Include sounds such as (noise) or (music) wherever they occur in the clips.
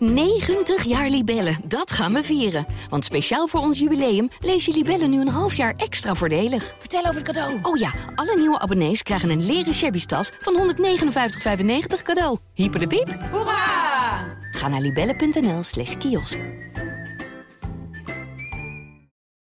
90 jaar Libellen, dat gaan we vieren. Want speciaal voor ons jubileum lees je Libellen nu een half jaar extra voordelig. Vertel over het cadeau. Oh ja, alle nieuwe abonnees krijgen een leren shabby tas van 159,95 cadeau. Hyper de piep. Hoera! Ga naar libellen.nl slash kiosk.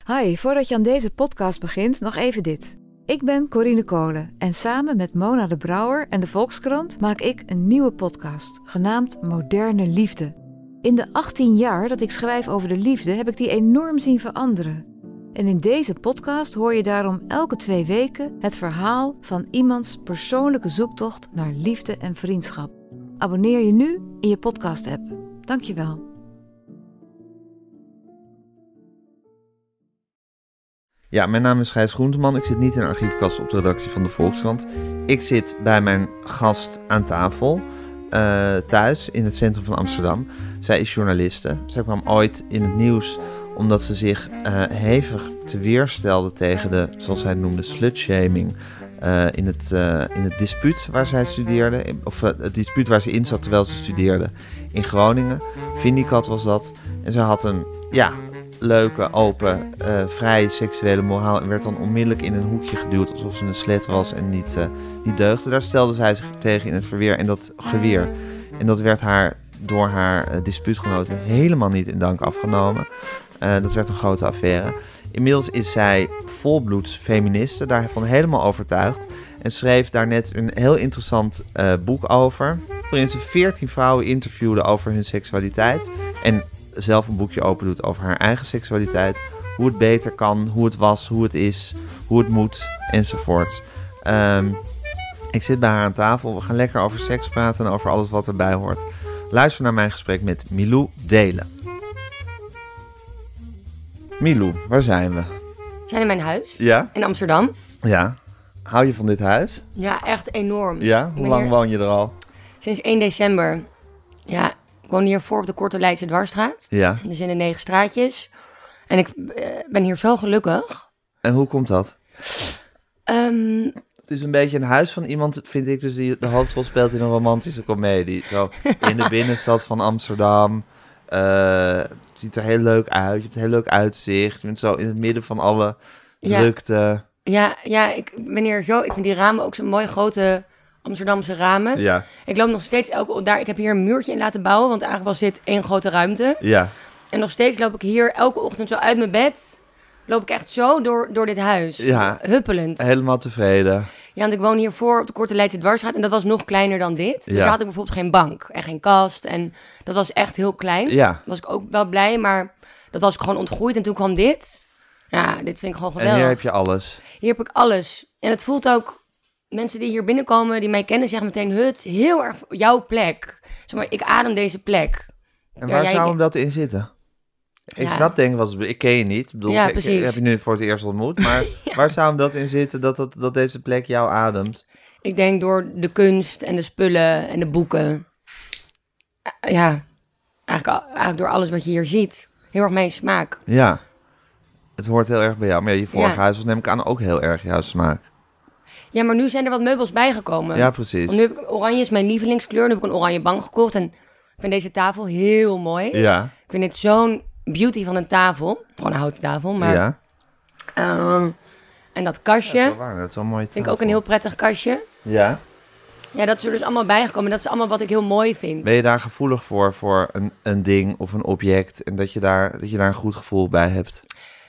Hi, voordat je aan deze podcast begint, nog even dit. Ik ben Corine Kolen en samen met Mona de Brouwer en de Volkskrant maak ik een nieuwe podcast, genaamd Moderne Liefde. In de 18 jaar dat ik schrijf over de liefde heb ik die enorm zien veranderen. En in deze podcast hoor je daarom elke twee weken het verhaal van iemands persoonlijke zoektocht naar liefde en vriendschap. Abonneer je nu in je podcast-app. Dankjewel. Ja, mijn naam is Gijs Groenteman. Ik zit niet in de archiefkast op de redactie van de Volkskrant. Ik zit bij mijn gast aan tafel, eh, thuis in het centrum van Amsterdam. Zij is journaliste. Zij kwam ooit in het nieuws omdat ze zich eh, hevig te tegen de, zoals het noemde, slutshaming. eh, in, het, in het dispuut waar zij studeerde, of het dispuut waar ze in zat terwijl ze studeerde in Groningen. Vindicat was dat. En ze had een, ja, leuke, open, eh, vrije seksuele moraal en werd dan onmiddellijk in een hoekje geduwd alsof ze een slet was en niet, eh, niet deugde. Daar stelde zij zich tegen in het verweer en dat geweer. En dat werd haar door haar eh, dispuutgenoten helemaal niet in dank afgenomen. Dat werd een grote affaire. Inmiddels is zij volbloeds feministe, daarvan helemaal overtuigd. En schreef daar net een heel interessant boek over. Waarin ze 14 vrouwen interviewde over hun seksualiteit. En zelf een boekje open doet over haar eigen seksualiteit. Hoe het beter kan, hoe het was, hoe het is, hoe het moet, enzovoorts. Ehm, ik zit bij haar aan tafel. We gaan lekker over seks praten en over alles wat erbij hoort. Luister naar mijn gesprek met Milou Delen. Milou, waar zijn we? We zijn in mijn huis Ja? in Amsterdam. Ja. Hou je van dit huis? Ja, echt enorm. Ja? Hoe lang hier woon je er al? Sinds 1 december. Ja, ik woon hiervoor op de Korte Leidse Dwarsstraat. Ja. Dus in de negen straatjes. En ik eh, ben hier zo gelukkig. En hoe komt dat? Ehm, Het is een beetje een huis van iemand, vind ik, dus die de hoofdrol speelt in een romantische komedie. Zo in de (laughs) binnenstad van Amsterdam. Eh, het ziet er heel leuk uit. Je hebt een heel leuk uitzicht. Je bent zo in het midden van alle Ja. drukte. ja, ja, ik ben hier zo... Ik vind die ramen ook zo'n mooie grote Amsterdamse ramen. Ja, Ik loop nog steeds elke... Daar, ik heb hier een muurtje in laten bouwen, want eigenlijk was dit één grote ruimte. ja. En nog steeds loop ik hier elke ochtend zo uit mijn bed. Loop ik echt zo door, door dit huis. Ja. Huppelend. Helemaal tevreden. Ja, want ik woon hiervoor op de Korte Leidse Dwarsstraat. En dat was nog kleiner dan dit. Dus Ja. daar had ik bijvoorbeeld geen bank en geen kast. En dat was echt heel klein. Ja. was ik ook wel blij, maar dat was ik gewoon ontgroeid. En toen kwam dit. Ja, dit vind ik gewoon En geweldig. hier heb je alles. Hier heb ik alles. En het voelt ook... Mensen die hier binnenkomen, die mij kennen, zeggen meteen... Hut, heel erg jouw plek. Zeg maar, ik adem deze plek. En Ja, waar jij- zou hem dat in zitten? Ik Ja. snap denk ik, was, ik ken je niet. Ik bedoel, Ja, ik- heb je nu voor het eerst ontmoet. Maar (laughs) (laughs) waar zou hem dat in zitten dat, dat, dat deze plek jou ademt? Ik denk door de kunst en de spullen en de boeken. Eh, Ja, eigenlijk, eigenlijk door alles wat je hier ziet. Heel erg mijn smaak. Ja, het hoort heel erg bij jou. Maar ja, je vorige huis was neem ik aan ook heel erg jouw smaak. Ja, maar nu zijn er wat meubels bijgekomen. Ja, precies. Want nu heb ik, oranje is mijn lievelingskleur. Nu heb ik een oranje bank gekocht. En ik vind deze tafel heel mooi. Ja, Ik vind dit zo'n beauty van een tafel. Gewoon een houten tafel. Maar, ja. ehm, en dat kastje Dat is wel waar, dat is wel een mooie vind ik ook een heel prettig kastje. Ja. Ja, dat is er dus allemaal bijgekomen. Dat is allemaal wat ik heel mooi vind. Ben je daar gevoelig voor, voor een, een ding of een object? En dat je, daar, dat je daar een goed gevoel bij hebt?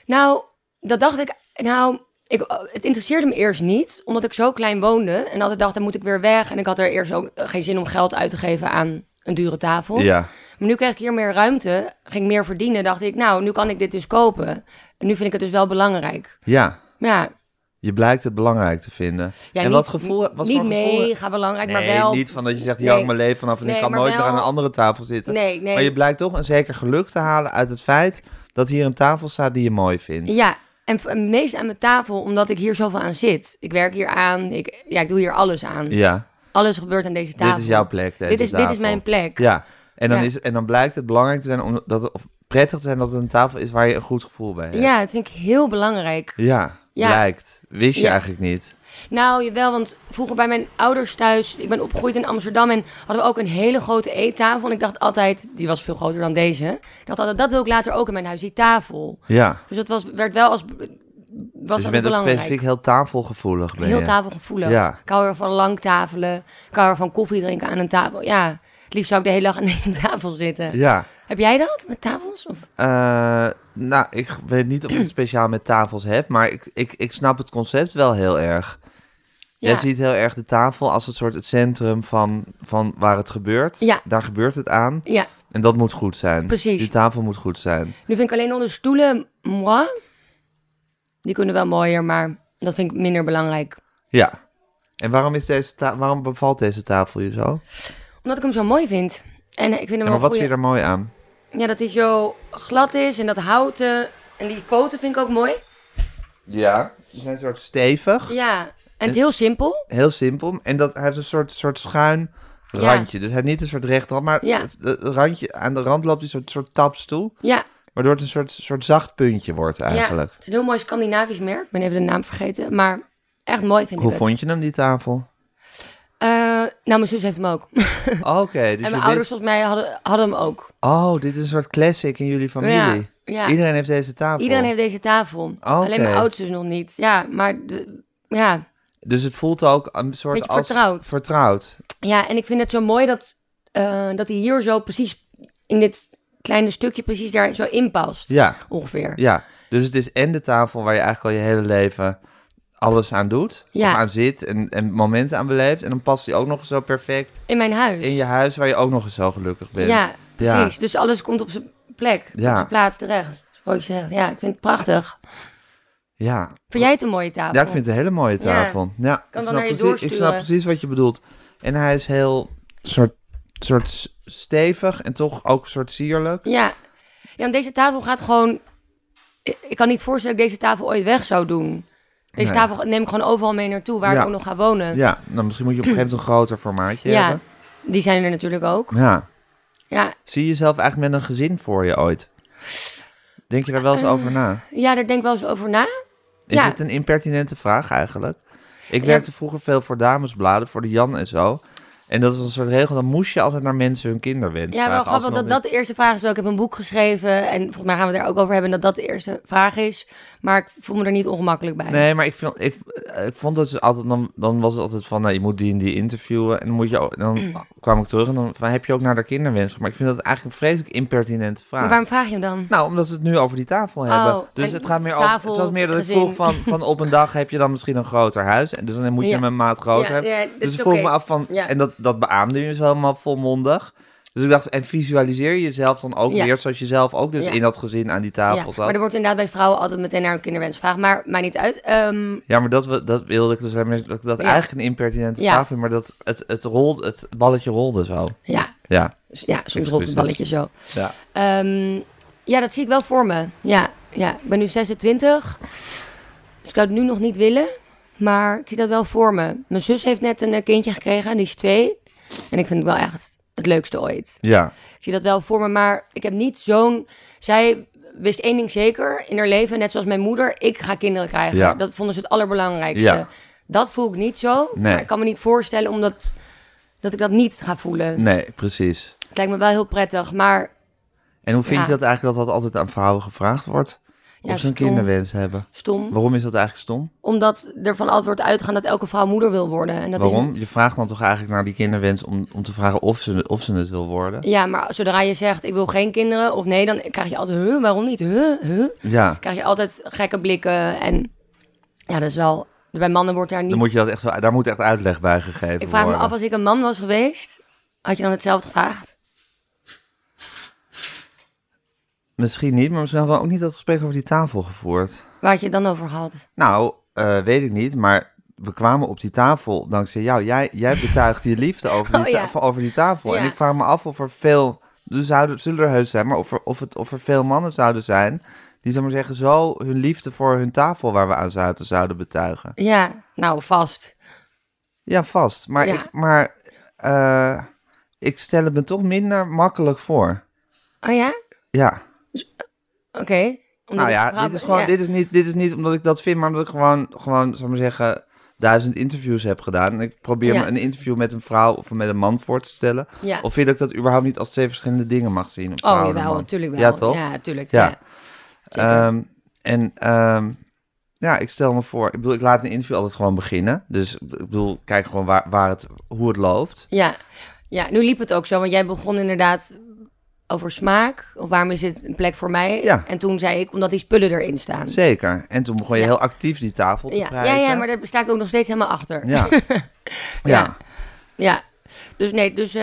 Nou, dat dacht ik. Nou, ik, het interesseerde me eerst niet, omdat ik zo klein woonde. En altijd dacht, dan moet ik weer weg. En ik had er eerst ook geen zin om geld uit te geven aan een dure tafel. Ja, Maar nu kreeg ik hier meer ruimte, ging ik meer verdienen. Dacht ik, nou, nu kan ik dit dus kopen. En nu vind ik het dus wel belangrijk. ja. Ja, Je blijkt het belangrijk te vinden. ja en niet, wat gevoel... Wat niet gevoel... mega belangrijk, Nee, maar wel... niet van dat je zegt, hier Nee. ik mijn leven vanaf en ik kan nooit meer wel- aan een andere tafel zitten. Nee, nee. Maar je blijkt toch een zeker geluk te halen uit het feit dat hier een tafel staat die je mooi vindt. Ja, en meest aan mijn tafel, omdat ik hier zoveel aan zit. Ik werk hier aan, ik, ja, ik doe hier alles aan. Ja, Alles gebeurt aan deze tafel. dit is jouw plek, deze Dit is, dit is mijn plek. Ja, en dan, Ja. Is, en dan blijkt het belangrijk te zijn, om, dat of prettig te zijn dat het een tafel is waar je een goed gevoel bij hebt. Ja, dat vind ik heel belangrijk. Ja, Ja. blijkt. Wist je Ja. eigenlijk niet. Nou, jawel, want vroeger bij mijn ouders thuis, ik ben opgegroeid in Amsterdam en hadden we ook een hele grote eettafel. En ik dacht altijd, die was veel groter dan deze. Ik dacht altijd, dat wil ik later ook in mijn huis, die tafel. Ja. Dus dat was, werd wel als, was dus je bent ook specifiek heel tafelgevoelig. Ben Heel je. tafelgevoelig. Ja. Ik hou er van lang tafelen. Ik hou er van koffie drinken aan een tafel. Ja, het liefst zou ik de hele dag aan deze (laughs) tafel zitten. Ja. Heb jij dat met tafels? Of? Eh, nou, ik weet niet of ik het speciaal met tafels heb, maar ik, ik, ik snap het concept wel heel erg. Jij Ja. ziet heel erg de tafel als het soort het centrum van, van waar het gebeurt. Ja. Daar gebeurt het aan. Ja, En dat moet goed zijn. Precies. Die tafel moet goed zijn. nu vind ik alleen nog de stoelen, moi. Die kunnen wel mooier, maar dat vind ik minder belangrijk. Ja. En waarom, is deze waarom bevalt deze tafel je zo? Omdat ik hem zo mooi vind. En ik vind hem Ja, wel maar wat goeie- vind je er mooi aan? Ja, dat hij zo glad is en dat houten. En die poten vind ik ook mooi. Ja. Die zijn een soort stevig. Ja, het is heel simpel. Heel simpel. En dat, hij heeft een soort, soort schuin Ja. randje. Dus hij heeft niet een soort recht rand, maar Ja. het, het randje, aan de rand loopt hij een soort, soort taps toe. Ja, Waardoor het een soort, soort zacht puntje wordt ja, eigenlijk. het is een heel mooi Scandinavisch merk. Ik ben even de naam vergeten. Maar echt mooi vind Hoe ik het. vond je hem, die tafel? Eh, nou, mijn zus heeft hem ook. (laughs) Oké, dus en mijn wist- ouders volgens mij hadden, hadden hem ook. Oh, dit is een soort classic in jullie familie. Ja, ja. Iedereen heeft deze tafel. Iedereen heeft deze tafel. Alleen mijn ouders dus nog niet. Ja, maar de, ja. Dus het voelt ook een soort Beetje als... vertrouwd. Vertrouwd. ja, en ik vind het zo mooi dat, eh, dat hij hier zo precies in dit kleine stukje precies daar zo in past. Ja, Ongeveer. ja. Dus het is en de tafel waar je eigenlijk al je hele leven alles aan doet. Ja. Of aan zit en, en momenten aan beleeft. En dan past die ook nog zo perfect In mijn huis. in je huis waar je ook nog eens zo gelukkig bent. Ja, Ja. precies. Dus alles komt op zijn plek. Ja. Op zijn plaats terecht. Wat je zegt. Ja, ik vind het prachtig. Ja. Vind jij het een mooie tafel? Ja, ik vind het een hele mooie tafel. Ja. ik dan snap naar je precies, Ik doorsturen. snap precies wat je bedoelt. En hij is heel soort, soort stevig en toch ook soort sierlijk. Ja. Ja, want deze tafel gaat gewoon... Ik kan niet voorstellen dat ik deze tafel ooit weg zou doen. Deze Nee. tafel neem ik gewoon overal mee naartoe, waar Ja. ik ook nog ga wonen. Ja, nou misschien moet je op een gegeven moment een groter formaatje Ja. hebben. Die zijn er natuurlijk ook. Ja. Ja, Zie je jezelf eigenlijk met een gezin voor je ooit? Denk je daar wel eens Eh, over na? ja daar denk ik wel eens over na. Is ja. het een impertinente vraag eigenlijk? Ik Ja. werkte vroeger veel voor damesbladen, voor de Jan en zo. En dat was een soort regel, dan moest je altijd naar mensen hun kinderwens Ja, wel vragen. als grappig ze dat nog dat de eerste vraag is. Wel, ik heb een boek geschreven en volgens mij gaan we het er ook over hebben dat dat de eerste vraag is. Maar ik voel me er niet ongemakkelijk bij. Nee, maar ik, vind, ik, ik vond het dus altijd, dan, dan was het altijd van, nou, je moet die en die interviewen. En dan, moet je ook, dan kwam ik terug en dan van, heb je ook naar de kinderwens. Maar ik vind dat eigenlijk een vreselijk impertinente vraag. Maar waarom vraag je hem dan? Nou, omdat we het nu over die tafel hebben. Oh, dus het gaat meer over. Het was meer dat ik vroeg van, van op een dag heb je dan misschien een groter huis. En dus dan moet je Ja. hem een maat groter Ja, hebben. ja, dat dus ik vroeg me af van. En dat, dat beaamde je dus helemaal volmondig. Dus ik dacht, en visualiseer je jezelf dan ook weer zoals je zelf ook dus in dat gezin aan die tafel Ja, zat. maar er wordt inderdaad bij vrouwen altijd meteen naar een kinderwens gevraagd. Maar mij niet uit. Ehm, Ja, maar dat, dat wilde ik dus dat ik dat eigenlijk een impertinente vraag vind, maar dat het, het, rolde, het balletje rolde zo. ja, Ja, ja, soms rolt het balletje zo. ja. Ehm, ja, dat zie ik wel voor me. Ja, ja, ik ben nu 26. Dus ik zou het nu nog niet willen. Maar ik zie dat wel voor me. Mijn zus heeft net een eh, kindje gekregen. Die is twee. En ik vind het wel echt het leukste ooit. ja. Ik zie dat wel voor me. Maar ik heb niet zo'n... Zij wist één ding zeker in haar leven. Net zoals mijn moeder. Ik ga kinderen krijgen. Ja. Dat vonden ze het allerbelangrijkste. Ja. Dat voel ik niet zo. Nee. Maar ik kan me niet voorstellen omdat... Dat ik dat niet ga voelen. Nee, precies. Het lijkt me wel heel prettig. Maar En hoe vind Ja. je dat eigenlijk dat dat altijd aan vrouwen gevraagd wordt? Ja, of ze een kinderwens hebben? stom. Waarom is dat eigenlijk stom? Omdat er van altijd wordt uitgegaan dat elke vrouw moeder wil worden. En dat Waarom? Je vraagt dan toch eigenlijk naar die kinderwens om, om te vragen of ze, of ze het wil worden? Is, ja, maar zodra je zegt ik wil geen kinderen of nee, dan krijg je altijd, huh, waarom niet? Huh, huh? Ja, Krijg je altijd gekke blikken. En ja, dat is wel, bij mannen wordt daar niet... dan moet je dat echt zo, daar moet echt uitleg bij gegeven ik vraag me worden. af, als ik een man was geweest, had je dan hetzelfde gevraagd? Misschien niet, maar misschien hadden we ook niet dat gesprek over die tafel gevoerd. Waar had je het dan over gehad? Nou, eh, weet ik niet, maar we kwamen op die tafel dankzij jou. Jij, jij betuigt je liefde over (laughs) die, Oh, ja. ta- over die tafel. En ik vraag me af of er veel, er zouden, zullen er heus zijn, maar of er, of, het, of er veel mannen zouden zijn die, zou maar zeggen, zo hun liefde voor hun tafel waar we aan zaten zouden betuigen. Ja, nou, vast. Ja, vast. Maar, Ja. ik, maar eh, ik stel het me toch minder makkelijk voor. Oh ja? Ja. Oké. Omdat nou ik ja, dit is gewoon, ja. dit is niet, dit is niet omdat ik dat vind, maar omdat ik gewoon, gewoon, zou ik maar zeggen, duizend interviews heb gedaan. En ik probeer Ja. me een interview met een vrouw of met een man voor te stellen. Ja. Of vind je dat ik dat überhaupt niet als twee verschillende dingen mag zien? Een vrouw oh, jawel, natuurlijk wel. Ja, toch? Ja, natuurlijk. Ja. Ehm, en ehm, ja, ik stel me voor, ik bedoel, ik laat een interview altijd gewoon beginnen. Dus ik bedoel, kijk gewoon waar, waar het, hoe het loopt. Ja. ja, nu liep het ook zo, want jij begon inderdaad over smaak. Of waarom is dit een plek voor mij? Ja. En toen zei ik, omdat die spullen erin staan. Zeker. En toen begon je Ja. heel actief die tafel te Ja, ja, prijzen. ja, maar daar sta ik ook nog steeds helemaal achter. Ja. (laughs) ja. Ja. Ja. Dus nee, dus eh,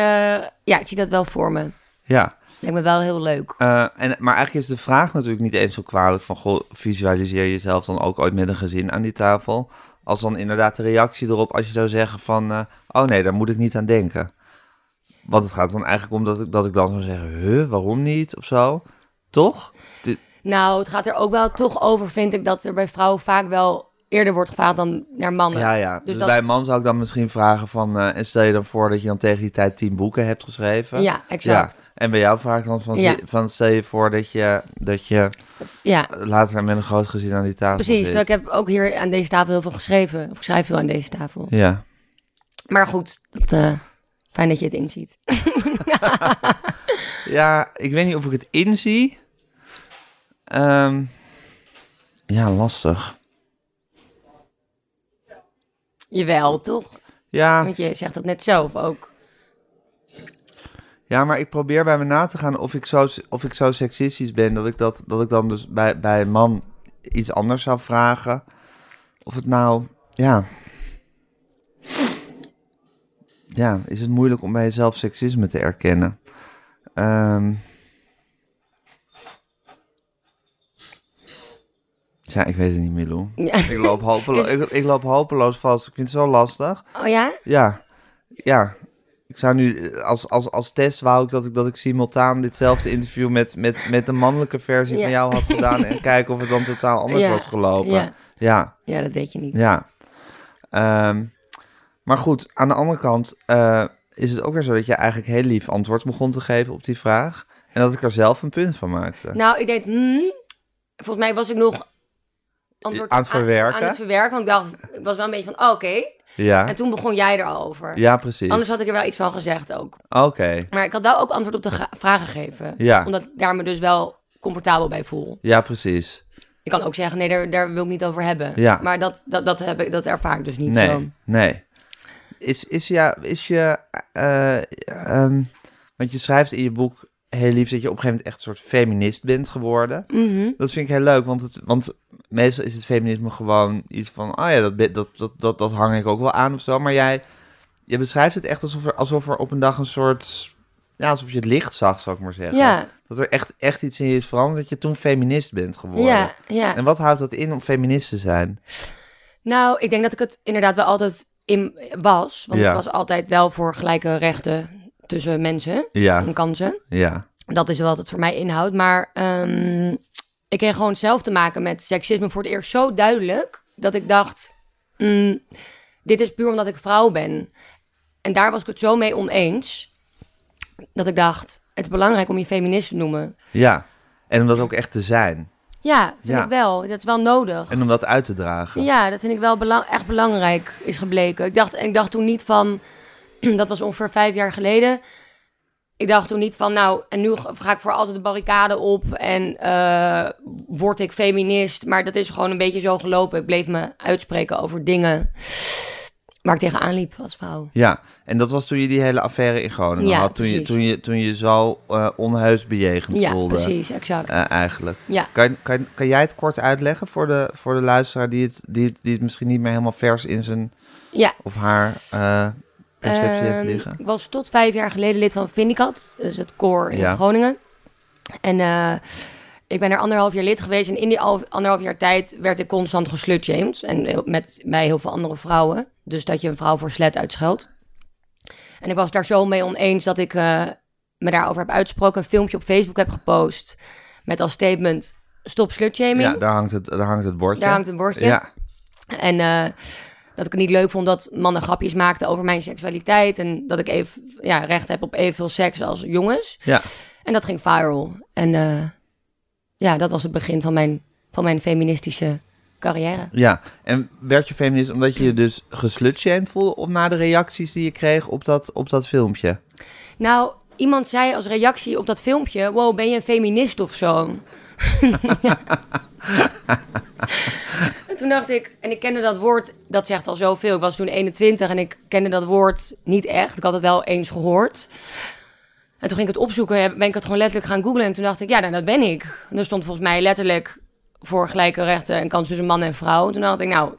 ja, ik zie dat wel voor me. ja. Lijkt me wel heel leuk. Eh, en, maar eigenlijk is de vraag natuurlijk niet eens zo kwalijk van... Goh, visualiseer jezelf dan ook ooit met een gezin aan die tafel? Als dan inderdaad de reactie erop als je zou zeggen van... eh, oh nee, daar moet ik niet aan denken. Want het gaat dan eigenlijk om dat ik, dat ik dan zou zeggen... Huh, waarom niet? Of zo. Toch? Dit- Nou, het gaat er ook wel toch over, vind ik, dat er bij vrouwen vaak wel eerder wordt gevraagd dan naar mannen. ja, ja. Dus, dat- bij een man zou ik dan misschien vragen van... eh, en stel je dan voor dat je dan tegen die tijd tien boeken hebt geschreven. Ja, exact. En bij jou vraag ik dan van, Ja. van stel je voor dat je, dat je Ja, later met een groot gezin aan die tafel precies. Dus ik heb ook hier aan deze tafel heel veel geschreven. Of ik schrijf veel aan deze tafel. Ja. Maar goed, dat, eh, fijn dat je het inziet. (laughs) Ja, ik weet niet of ik het inzie. Ehm, ja, lastig. Jawel, toch? Ja, Want je zegt dat net zelf ook. ja, maar ik probeer bij me na te gaan of ik zo, of ik zo seksistisch ben... dat ik, dat, dat ik dan dus bij, bij een man iets anders zou vragen. Of het nou... Ja. Ja, is het moeilijk om bij jezelf seksisme te erkennen? Ehm. ja, ik weet het niet, Milou. Ja. Ik loop, hopeloos, (laughs) ik, ik loop hopeloos vast. Ik vind het zo lastig. Oh ja? Ja, ja. Ik zou nu als, als, als test wou ik dat ik dat ik simultaan ditzelfde interview met, met, met de mannelijke versie Ja. van jou had gedaan en (laughs) kijken of het dan totaal anders Ja, was gelopen. ja. ja, Ja, dat weet je niet. ja. Ehm, maar goed, aan de andere kant eh, is het ook weer zo dat je eigenlijk heel lief antwoord begon te geven op die vraag en dat ik er zelf een punt van maakte. Nou, ik deed, hmm, volgens mij was ik nog antwoord Aan het verwerken? Aan, het verwerken, want ik dacht, ik was wel een beetje van, oh, oké. ja, En toen begon jij er al over. ja, precies. Anders had ik er wel iets van gezegd ook. Oké, Maar ik had wel ook antwoord op de vragen gegeven. Ja. Omdat ik daar me dus wel comfortabel bij voel. ja, precies. Ik kan ook zeggen, nee, daar, daar wil ik niet over hebben. Ja. Maar dat, dat, dat, heb ik, dat ervaar ik dus niet nee, zo. Nee. Is, is, ja, is je... ehm, want je schrijft in je boek heel lief dat je op een gegeven moment echt een soort feminist bent geworden. Mhm. Dat vind ik heel leuk, want, het, want meestal is het feminisme gewoon iets van... Oh ja, dat, dat, dat, dat, dat hang ik ook wel aan of zo. Maar jij je beschrijft het echt alsof er, alsof er op een dag een soort... Ja, alsof je het licht zag, zou ik maar zeggen. Ja, Dat er echt, echt iets in je is veranderd, dat je toen feminist bent geworden. ja, ja. En wat houdt dat in om feminist te zijn? Nou, ik denk dat ik het inderdaad wel altijd in was. Want Ja. ik was altijd wel voor gelijke rechten tussen mensen Ja, en kansen. ja, Dat is wat het voor mij inhoudt. Maar ehm, ik kreeg gewoon zelf te maken met seksisme voor het eerst zo duidelijk... dat ik dacht, mm, dit is puur omdat ik vrouw ben. En daar was ik het zo mee oneens... dat ik dacht, het is belangrijk om je feminist te noemen. ja. En om dat ook echt te zijn. Ja, vind Ja. ik wel. Dat is wel nodig. En om dat uit te dragen. Ja, dat vind ik wel belang- echt belangrijk is gebleken. Ik dacht, en ik dacht toen niet van, (clears throat) dat was ongeveer vijf jaar geleden. Ik dacht toen niet van, nou, en nu ga ik voor altijd de barricade op en eh, word ik feminist. Maar dat is gewoon een beetje zo gelopen. Ik bleef me uitspreken over dingen waar ik tegenaan liep als vrouw. Ja, en dat was toen je die hele affaire in Groningen Ja, had. Toen je, toen, je, toen je zo eh, onheus bejegend Ja, voelde. precies, exact. eh, eigenlijk. ja. Kan, kan, kan jij het kort uitleggen voor de, voor de luisteraar die het, die, het, die het misschien niet meer helemaal vers in zijn ja. of haar eh, perceptie heeft Ehm, liggen? Ik was tot vijf jaar geleden lid van Vindicat, dus het koor in Ja. Groningen. En ik ben er anderhalf jaar lid geweest. En in die al- anderhalf jaar tijd werd ik constant geslutjamed. En met mij heel veel andere vrouwen. Dus dat je een vrouw voor slet uitscheldt. En ik was daar zo mee oneens dat ik eh, me daarover heb uitgesproken. Een filmpje op Facebook heb gepost. Met als statement, stop slutshaming. Ja, daar hangt het, daar hangt het bordje. Daar hangt een bordje. Ja, En eh, dat ik het niet leuk vond dat mannen grapjes maakten over mijn seksualiteit. En dat ik even ja, recht heb op evenveel seks als jongens. ja. En dat ging viral. En eh, ja, dat was het begin van mijn, van mijn feministische carrière. Ja, en werd je feminist omdat je je dus geslutshamed voelde... of na de reacties die je kreeg op dat, op dat filmpje? Nou, iemand zei als reactie op dat filmpje... Wow, ben je een feminist of zo? (laughs) En toen dacht ik... En ik kende dat woord, dat zegt al zoveel. Ik was toen 21 en ik kende dat woord niet echt. Ik had het wel eens gehoord. En toen ging ik het opzoeken, ben ik het gewoon letterlijk gaan googlen. En toen dacht ik, ja, nou, dat ben ik. En er stond volgens mij letterlijk voor gelijke rechten en kans tussen man en vrouw. En toen dacht ik, nou,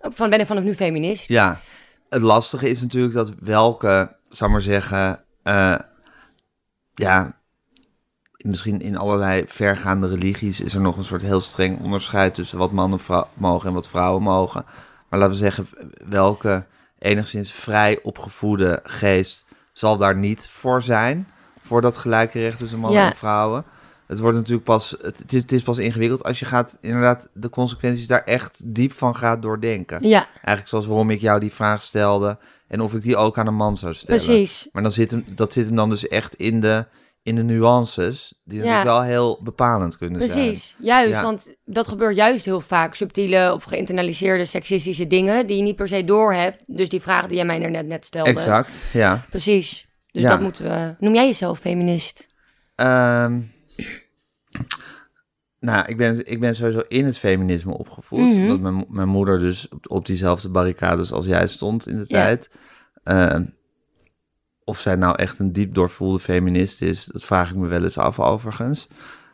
van, ben ik vanaf nu feminist. Ja, het lastige is natuurlijk dat welke, ik maar zeggen... eh, ja, misschien in allerlei vergaande religies... is er nog een soort heel streng onderscheid... tussen wat mannen mogen en wat vrouwen mogen. Maar laten we zeggen, welke enigszins vrij opgevoede geest... zal daar niet voor zijn... voor dat gelijke recht tussen mannen Ja. en vrouwen... Het wordt natuurlijk pas, het, het, is, het is pas ingewikkeld als je gaat inderdaad de consequenties daar echt diep van gaat doordenken. Ja, Eigenlijk zoals waarom ik jou die vraag stelde en of ik die ook aan een man zou stellen. precies. Maar dan zit hem, dat zit hem dan dus echt in de, in de nuances, die Ja. natuurlijk wel heel bepalend kunnen zijn. Precies, juist. Ja. Want dat gebeurt juist heel vaak. Subtiele of geïnternaliseerde seksistische dingen die je niet per se doorhebt. Dus die vraag die jij mij net, net stelde. Exact, ja. Precies. Dus Ja. dat moeten we... Noem jij jezelf feminist? Ehm, nou, ik ben, ik ben sowieso in het feminisme opgevoed. Mhm. Omdat mijn, mijn moeder dus op, op diezelfde barricades als jij stond in de Ja. tijd. Ehm, of zij nou echt een diep doorvoelde feminist is, dat vraag ik me wel eens af overigens.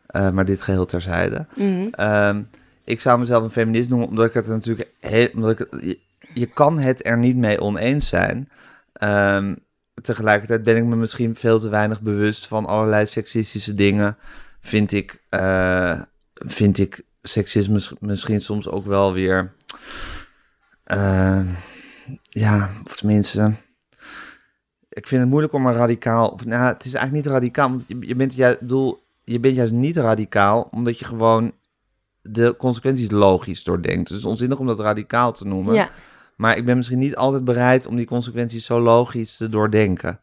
Eh, maar dit geheel terzijde. Mhm. Ehm, ik zou mezelf een feminist noemen, omdat ik het natuurlijk... Heel, omdat ik het, je, je kan het er niet mee oneens zijn. Ehm, tegelijkertijd ben ik me misschien veel te weinig bewust van allerlei seksistische dingen. Vind ik, eh, vind ik seksisme mis- misschien soms ook wel weer... eh, ja, of tenminste... Ik vind het moeilijk om een radicaal... Of, nou, het is eigenlijk niet radicaal. Want je, je, bent, juist, bedoel, je bent juist niet radicaal, omdat je gewoon de consequenties logisch doordenkt. Dus het is onzinnig om dat radicaal te noemen. Ja, Maar ik ben misschien niet altijd bereid om die consequenties zo logisch te doordenken.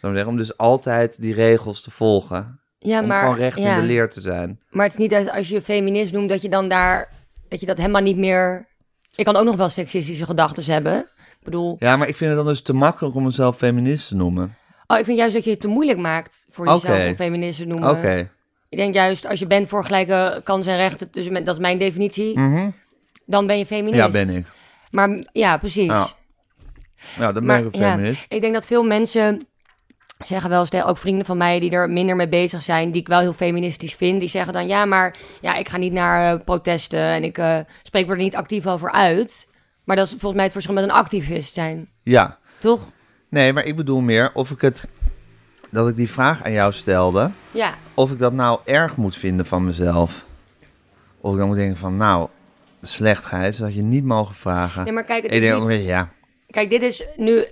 Zou ik zeggen, om dus altijd die regels te volgen. Ja om maar... gewoon recht ja. in de leer te zijn. Maar het is niet dat als je feminist noemt dat je dan daar... Dat je dat helemaal niet meer... Ik kan ook nog wel seksistische gedachten hebben. Ik bedoel... Ja, maar ik vind het dan dus te makkelijk om mezelf feminist te noemen. Oh, ik vind juist dat je het te moeilijk maakt voor jezelf Oké. om feminist te noemen. Oké. Ik denk juist, als je bent voor gelijke kansen en rechten, dus met- dat is mijn definitie, Mhm. dan ben je feminist. Ja, ben ik. Maar ja, precies. Ja. Nou, dan ben Maar ik een ja, feminist. ik denk dat veel mensen zeggen wel eens, ook vrienden van mij die er minder mee bezig zijn, die ik wel heel feministisch vind, die zeggen dan ja, maar ja, ik ga niet naar eh, protesten en ik eh, spreek me er niet actief over uit. Maar dat is volgens mij het verschil met een activist zijn, Ja. toch? Nee, maar ik bedoel meer of ik het... Dat ik die vraag aan jou stelde... Ja, of ik dat nou erg moet vinden van mezelf. Of ik dan moet denken van, nou, slecht Gijs, dat je niet mogen vragen. nee, maar kijk, het ik is denk niet- ook weer, ja, Kijk, dit is nu.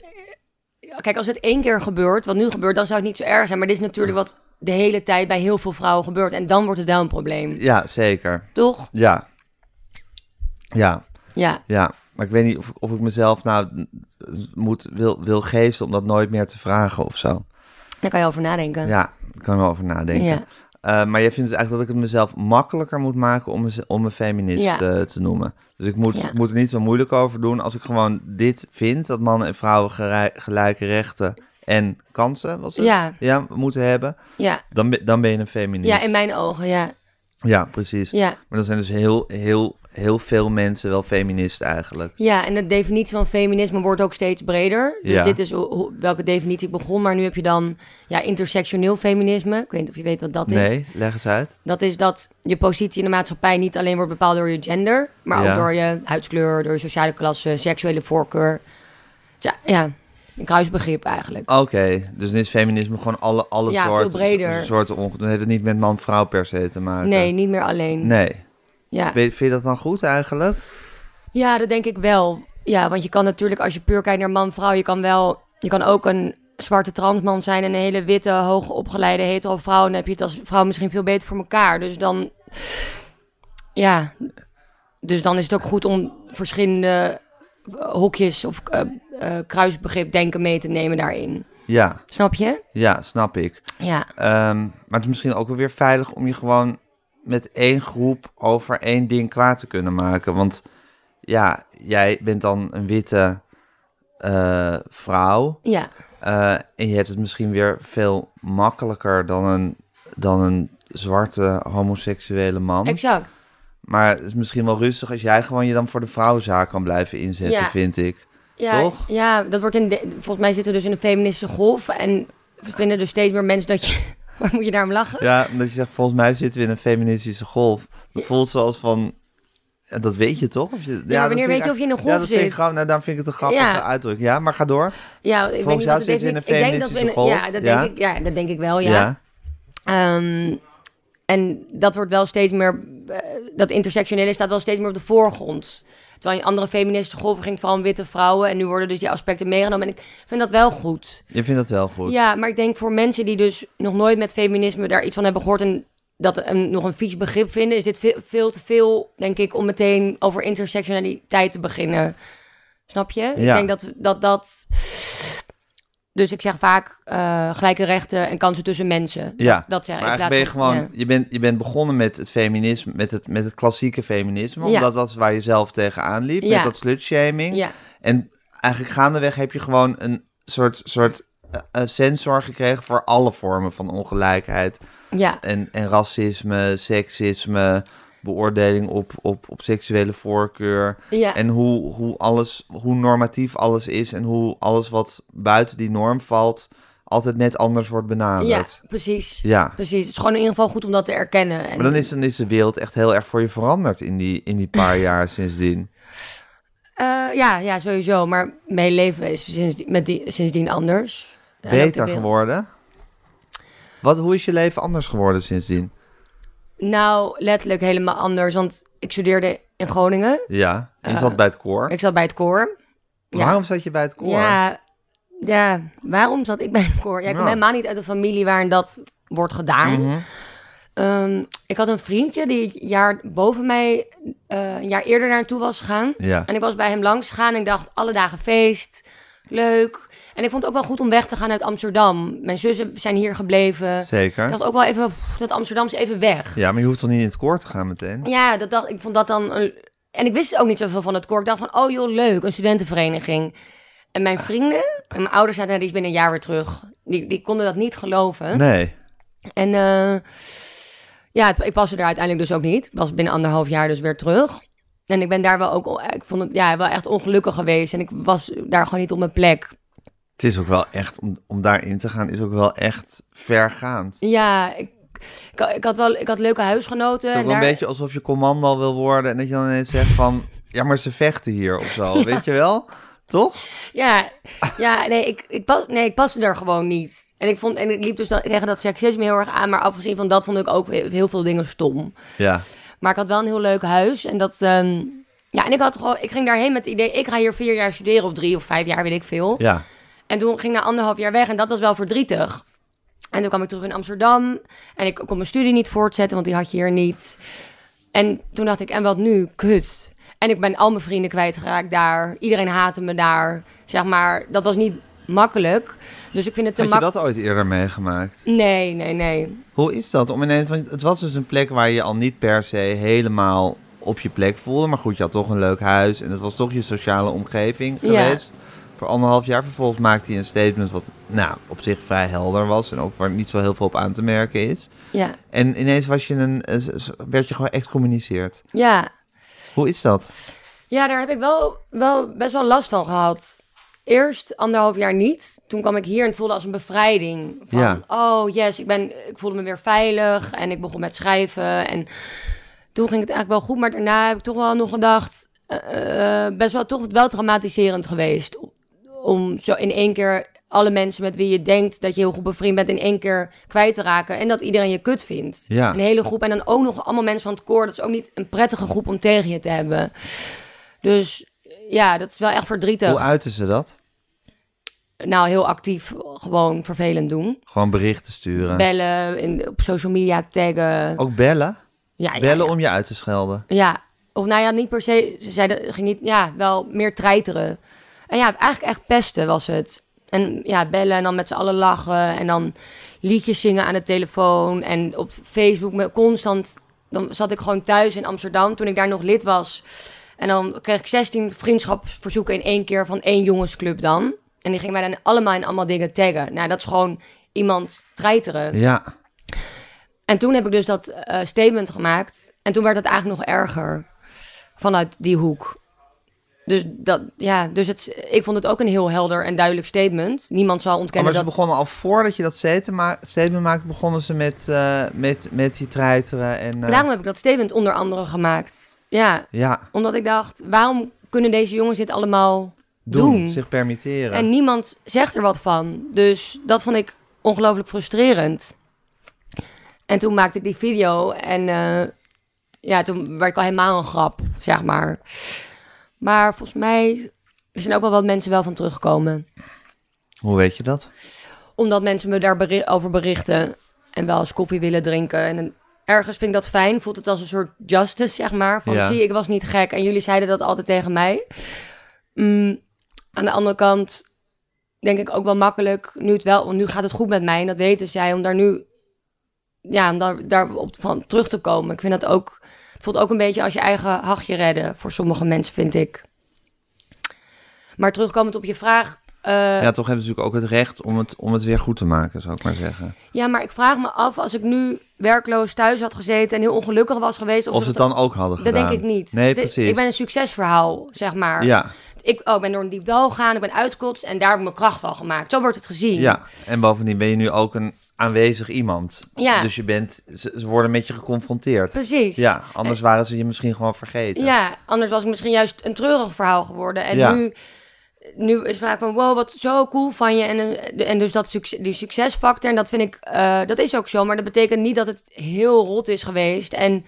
Kijk, als het één keer gebeurt, wat nu gebeurt, dan zou het niet zo erg zijn. Maar dit is natuurlijk wat de hele tijd bij heel veel vrouwen gebeurt. En dan wordt het wel een probleem. ja, zeker. Toch? Ja. Ja, Ja. ja. Maar ik weet niet of, ik- of ik mezelf nou moet, wil, wil geesten om dat nooit meer te vragen of zo. Daar kan je over nadenken. Ja, daar kan ik wel over nadenken. Ja. Eh, maar jij vindt dus eigenlijk dat ik het mezelf makkelijker moet maken om, mez- om een feminist Ja. eh, te noemen. Dus ik moet, Ja. moet er niet zo moeilijk over doen als ik gewoon dit vind, dat mannen en vrouwen gerei- gelijke rechten en kansen was het? Ja. Ja, moeten hebben. Ja. Dan, ben- dan ben je een feminist. ja, in mijn ogen, ja. Ja, precies. Ja. Maar dan zijn dus heel, heel, heel veel mensen wel feminist eigenlijk. Ja, en de definitie van feminisme wordt ook steeds breder. Dus Ja. dit is welke definitie ik begon. Maar nu heb je dan ja, intersectioneel feminisme. Ik weet niet of je weet wat dat is. Nee, leg eens uit. Dat is dat je positie in de maatschappij niet alleen wordt bepaald door je gender, maar Ja. ook door je huidskleur, door je sociale klasse, seksuele voorkeur. Ja, ja een kruisbegrip eigenlijk. Oké, dus dan is feminisme gewoon alle, alle Ja, veel soorten. breder. soorten onge- dan heeft het niet met man-vrouw per se te maken. Nee, niet meer alleen. Nee. Ja. Vind je dat dan goed eigenlijk? ja, dat denk ik wel. Ja, want je kan natuurlijk, als je puur kijkt naar man-vrouw, je kan wel, je kan ook een zwarte transman zijn en een hele witte, hoogopgeleide hetero vrouw. En dan heb je het als vrouw misschien veel beter voor elkaar. Dus dan, ja, dus dan is het ook goed om verschillende hokjes of eh, eh, kruisbegrip denken mee te nemen daarin. Ja, Snap je? ja, snap ik. Ja, Ehm, maar het is misschien ook wel weer veilig om je gewoon met één groep over één ding kwaad te kunnen maken. Want ja, jij bent dan een witte eh, vrouw. Ja, eh, en je hebt het misschien weer veel makkelijker dan een, dan een zwarte homoseksuele man. exact. Maar het is misschien wel rustig als jij gewoon je dan voor de vrouwenzaak kan blijven inzetten, Ja. vind ik. Ja, Toch? Ja, dat wordt in de, volgens mij zitten we dus in een feministische golf. En vinden dus steeds meer mensen dat je... (laughs) Waar moet je daarom lachen? Ja, omdat je zegt, volgens mij zitten we in een feministische golf. Dat voelt zoals van, ja, dat weet je toch? Of je, ja, dat wanneer vind weet je of je in een Ja, golf dat vind ik zit? gewoon, nou, daarom vind ik het een grappige Ja. uitdruk. Ja, maar ga door. Ja, ik Volgens jou zitten we in een Ik denk dat we in feministische ja, dat golf, denk ja? ik. Ja, dat denk ik wel. Ja. Ja. Ehm, en dat wordt wel steeds meer. eh, dat intersectionele staat wel steeds meer op de voorgrond. Terwijl in andere feministische golven ging het vooral om witte vrouwen. En nu worden dus die aspecten meegenomen. En ik vind dat wel goed. Je vindt dat wel goed. Ja, maar ik denk voor mensen die dus nog nooit met feminisme daar iets van hebben gehoord. en dat een, nog een vies begrip vinden, is dit veel, veel te veel, denk ik, om meteen over intersectionaliteit te beginnen. Snap je? Ik denk dat dat. dat dus ik zeg vaak eh, gelijke rechten en kansen tussen mensen. Ja, Dat, zeg ik. Maar eigenlijk ben je gewoon, je, bent, je bent begonnen met het feminisme, met het, met het klassieke feminisme. Ja. Omdat dat is waar je zelf tegenaan liep, Ja. met dat slutshaming. Ja, En eigenlijk gaandeweg heb je gewoon een soort, soort eh, sensor gekregen voor alle vormen van ongelijkheid. ja, En, en racisme, seksisme, beoordeling op, op, op seksuele voorkeur. ja, En hoe, hoe, alles, hoe normatief alles is en hoe alles wat buiten die norm valt altijd net anders wordt ja, benaderd. precies. Ja. Precies. Het is gewoon in ieder geval goed om dat te erkennen. En, Maar dan is, dan is de wereld echt heel erg voor je veranderd in die, in die paar (laughs) jaar sindsdien. Eh, ja, ja, sowieso. Maar mijn leven is sinds, met die, sindsdien anders. Beter geworden? Wat, hoe is je leven anders geworden sindsdien? Nou, letterlijk helemaal anders. Want ik studeerde in Groningen. Ja, en je Eh, zat bij het koor. Ik zat bij het koor. ja. Waarom zat je bij het koor? Ja, ja, waarom zat ik bij het koor? Ja, ik kom Ja. helemaal niet uit een familie waarin dat wordt gedaan. Mhm. Ehm, ik had een vriendje die het jaar boven mij eh, een jaar eerder naartoe was gegaan. Ja. En ik was bij hem langs gegaan en ik dacht, alle dagen feest, leuk. En ik vond het ook wel goed om weg te gaan uit Amsterdam. Mijn zussen zijn hier gebleven. Zeker. Ik dacht ook wel even, pff, dat Amsterdam is even weg. Ja, maar je hoeft toch niet in het koor te gaan meteen? Ja, dat dacht, ik vond dat dan... Een, en ik wist ook niet zoveel van het koor. Ik dacht van, oh joh, leuk, een studentenvereniging. En mijn vrienden en mijn ouders zeiden, nou, die is binnen een jaar weer terug. Die, die konden dat niet geloven. Nee. En eh, ja, ik paste er uiteindelijk dus ook niet. Ik was binnen anderhalf jaar dus weer terug. En ik ben daar wel ook, ik vond het ja, wel echt ongelukkig geweest. En ik was daar gewoon niet op mijn plek. Het is ook wel echt, om, om daarin te gaan, is ook wel echt vergaand. Ja, ik, ik, had- ik had wel ik had leuke huisgenoten. Het is ook daar- een beetje alsof je commando wil worden en dat je dan ineens zegt van, ja, maar ze vechten hier of zo, (laughs) weet je wel? Toch? Ja, (laughs) ja nee, ik, ik, pas, nee, ik paste er gewoon niet. En ik, vond, en ik liep dus dan tegen dat seksisme heel erg aan. Maar afgezien van dat vond ik ook heel heel veel dingen stom. Ja. Maar ik had wel een heel leuk huis. En dat... ehm, ja, en ik, had gewoon, ik ging daarheen met het idee... ik ga hier vier jaar studeren of drie of vijf jaar, weet ik veel. Ja. En toen ging ik na anderhalf jaar weg en dat was wel verdrietig. En toen kwam ik terug in Amsterdam en ik kon mijn studie niet voortzetten, want die had je hier niet. En toen dacht ik, en wat nu? Kut. En ik ben al mijn vrienden kwijtgeraakt daar. Iedereen haatte me daar. Zeg maar, dat was niet makkelijk. Dus ik vind het te Had je makkelijk. dat ooit eerder meegemaakt? Nee, nee, nee. Hoe is dat? Om ineens, want het was dus een plek waar je je al niet per se helemaal op je plek voelde. Maar goed, je had toch een leuk huis en het was toch je sociale omgeving Ja. Voor anderhalf jaar. Vervolgens maakte hij een statement wat nou, op zich vrij helder was. En ook waar niet zo heel veel op aan te merken is. Ja, En ineens was je een, eh, werd je gewoon excommuniceerd. ja. Hoe is dat? Ja, daar heb ik wel, wel best wel last van gehad. Eerst anderhalf jaar niet. Toen kwam ik hier en het voelde als een bevrijding. Van, Ja. oh yes, ik, ben, ik voelde me weer veilig. En ik begon met schrijven. En toen ging het eigenlijk wel goed. Maar daarna heb ik toch wel nog gedacht... eh, eh, best wel, toch wel traumatiserend geweest. Om, zo in één keer alle mensen met wie je denkt dat je heel goed bevriend bent... in één keer kwijt te raken. En dat iedereen je kut vindt. Ja. Een hele groep. En dan ook nog allemaal mensen van het koor. Dat is ook niet een prettige groep om tegen je te hebben. Dus ja, dat is wel echt verdrietig. Hoe uiten ze dat? Nou, heel actief gewoon vervelend doen. Gewoon berichten sturen. Bellen, in, op social media taggen. Ook bellen? ja, ja, Bellen ja. om je uit te schelden. Ja, of nou ja, niet per se. Ze zeiden, ging niet, ja, wel meer treiteren. En ja, eigenlijk echt pesten was het. En ja, bellen en dan met z'n allen lachen. En dan liedjes zingen aan de telefoon. En op Facebook me constant dan zat ik gewoon thuis in Amsterdam toen ik daar nog lid was. En dan kreeg ik 16 vriendschapsverzoeken in één keer van één jongensclub dan. En die ging mij dan allemaal in allemaal dingen taggen. Nou, dat is gewoon iemand treiteren. Ja. En toen heb ik dus dat eh, statement gemaakt. En toen werd het eigenlijk nog erger vanuit die hoek. Dus, dat, ja, dus het, ik vond het ook een heel helder en duidelijk statement. Niemand zal Oh, ontkennen maar ze begonnen al voordat je dat statement, ma- statement maakte, begonnen ze met, eh, met, met die treiteren. En, eh, Daarom heb ik dat statement onder andere gemaakt. Ja, ja, omdat ik dacht, waarom kunnen deze jongens dit allemaal doen, doen? zich permitteren. En niemand zegt er wat van. Dus dat vond ik ongelooflijk frustrerend. En toen maakte ik die video en eh, ja, toen werd ik al helemaal een grap, zeg maar. Maar volgens mij er zijn ook wel wat mensen wel van teruggekomen. Hoe weet je dat? Omdat mensen me daarover over berichten en wel eens koffie willen drinken. En ergens vind ik dat fijn. Voelt het als een soort justice, zeg maar. Van Ja. zie, ik was niet gek en jullie zeiden dat altijd tegen mij. Mm, aan de andere kant denk ik ook wel makkelijk, nu, het wel, want nu gaat het goed met mij en dat weten zij, om daar nu ja, om daar, daarop van terug te komen. Ik vind dat ook, het voelt ook een beetje als je eigen hachje redden voor sommige mensen, vind ik. Maar terugkomend op je vraag. eh, ja, toch hebben ze natuurlijk ook het recht om het, om het weer goed te maken, zou ik maar zeggen. Ja, maar ik vraag me af als ik nu werkloos thuis had gezeten en heel ongelukkig was geweest. Of, Of ze het dan ook hadden Dat gedaan. denk ik niet. Nee, precies. Ik ben een succesverhaal, zeg maar. Ja, Ik oh, ik ben door een diep dal gegaan, ik ben uitgekotst en daar heb ik mijn kracht van gemaakt. Zo wordt het gezien. ja, en bovendien ben je nu ook een aanwezig iemand. Ja. Dus je bent, ze, ze worden met je geconfronteerd. Precies. Ja, anders waren ze je misschien gewoon vergeten. Ja, anders was ik misschien juist een treurig verhaal geworden. En Ja. nu, nu is het vaak van, wow, wat zo cool van je. En, eh, en dus dat succes, die succesfactor, en dat vind ik, eh, dat is ook zo. Maar dat betekent niet dat het heel rot is geweest. En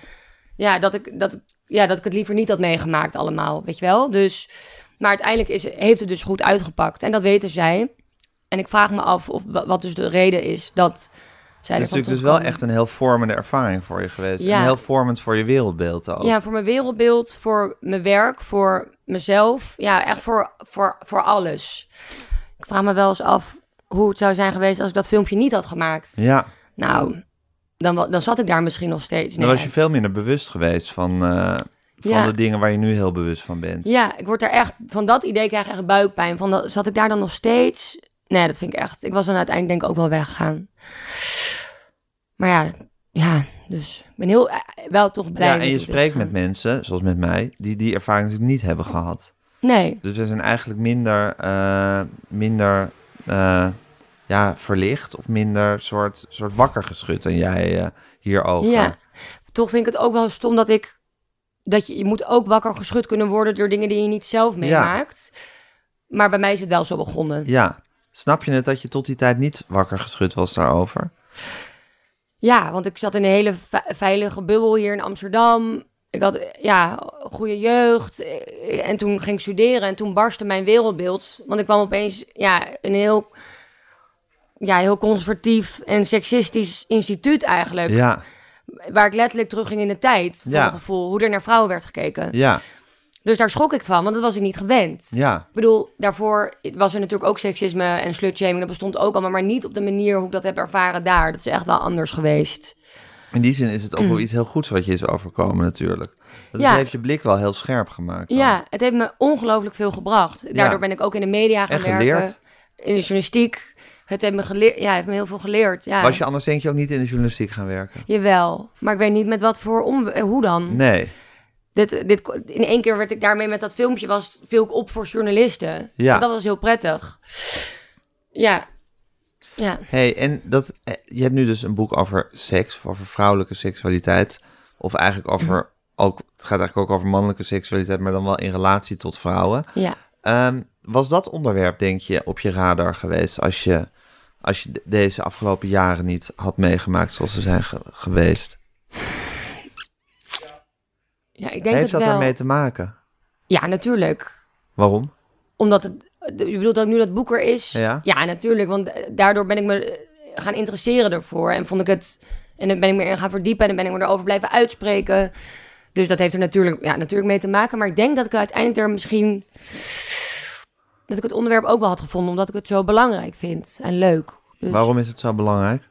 ja, dat ik, dat, ja, dat ik het liever niet had meegemaakt allemaal, weet je wel. Dus, maar uiteindelijk is, heeft het dus goed uitgepakt. En dat weten zij. En ik vraag me af of, wa- wat dus de reden is dat zij Het is natuurlijk dus wel echt een heel vormende ervaring voor je geweest. Ja. En heel vormend voor je wereldbeeld ook. Ja, voor mijn wereldbeeld, voor mijn werk, voor mezelf. Ja, echt voor, voor, voor alles. Ik vraag me wel eens af hoe het zou zijn geweest als ik dat filmpje niet had gemaakt. Ja, Nou, dan, dan zat ik daar misschien nog steeds. dan was je veel minder bewust geweest van, eh, van Ja. de dingen waar je nu heel bewust van bent. Ja, ik word daar echt, van dat idee krijg ik echt buikpijn. Van dat, zat ik daar dan nog steeds? Nee, dat vind ik echt. Ik was dan uiteindelijk denk ik ook wel weggegaan. Maar ja, ja, dus ik ben heel, eh, wel toch blij Ja, en je spreekt met mensen, zoals met mij, die die ervaring natuurlijk niet hebben gehad. Nee, Dus we zijn eigenlijk minder, eh, minder eh, ja, verlicht of minder soort, soort wakker geschud dan jij eh, hierover. Ja, toch vind ik het ook wel stom dat ik... Dat je, je moet ook wakker geschud kunnen worden door dingen die je niet zelf meemaakt. Maar bij mij is het wel zo begonnen. Ja. Snap je het dat je tot die tijd niet wakker geschud was daarover? Ja, want ik zat in een hele ve- veilige bubbel hier in Amsterdam. Ik had ja, goede jeugd. En toen ging ik studeren en toen barstte mijn wereldbeeld. Want ik kwam opeens ja, een heel, ja, heel conservatief en seksistisch instituut eigenlijk. Ja, Waar ik letterlijk terugging in de tijd. Voor Ja. gevoel, hoe er naar vrouwen werd gekeken. ja, Dus daar schrok ik van, want dat was ik niet gewend. ja. Ik bedoel, daarvoor was er natuurlijk ook seksisme en slutshaming. Dat bestond ook allemaal, maar niet op de manier hoe ik dat heb ervaren daar. Dat is echt wel anders geweest. In die zin is het ook wel iets heel goeds wat je is overkomen natuurlijk. Dat Ja. heeft je blik wel heel scherp gemaakt. dan. Ja, het heeft me ongelooflijk veel gebracht. Daardoor Ja. ben ik ook in de media gaan En geleerd. werken. In de journalistiek. Het heeft me geleerd. Ja, heeft me heel veel geleerd. Ja. Was je anders denk je ook niet in de journalistiek gaan werken? Jawel, maar ik weet niet met wat voor om... eh, Hoe dan? Nee. Dit, dit, in één keer werd ik daarmee met dat filmpje was, viel ik op voor journalisten. Ja. Dat was heel prettig. Ja. Ja. hey, en dat, eh, je hebt nu dus een boek over seks, of over vrouwelijke seksualiteit. Of eigenlijk over, ook, het gaat eigenlijk ook over mannelijke seksualiteit, maar dan wel in relatie tot vrouwen. Ja. Ehm, was dat onderwerp, denk je, op je radar geweest als je, als je de- deze afgelopen jaren niet had meegemaakt zoals ze zijn ge- geweest? Ja, ik denk Heeft dat wel. ermee te maken? Ja, natuurlijk. Waarom? Omdat het... Je bedoelt dat nu dat boek er is? Ja. Ja, natuurlijk. Want daardoor ben ik me eh, gaan interesseren ervoor. En vond ik het... En dan ben ik me gaan verdiepen. En dan ben ik me erover blijven uitspreken. Dus dat heeft er natuurlijk, ja, natuurlijk mee te maken. Maar ik denk dat ik uiteindelijk er misschien... Dat ik het onderwerp ook wel had gevonden. Omdat ik het zo belangrijk vind. En leuk. Dus, Waarom is het zo belangrijk?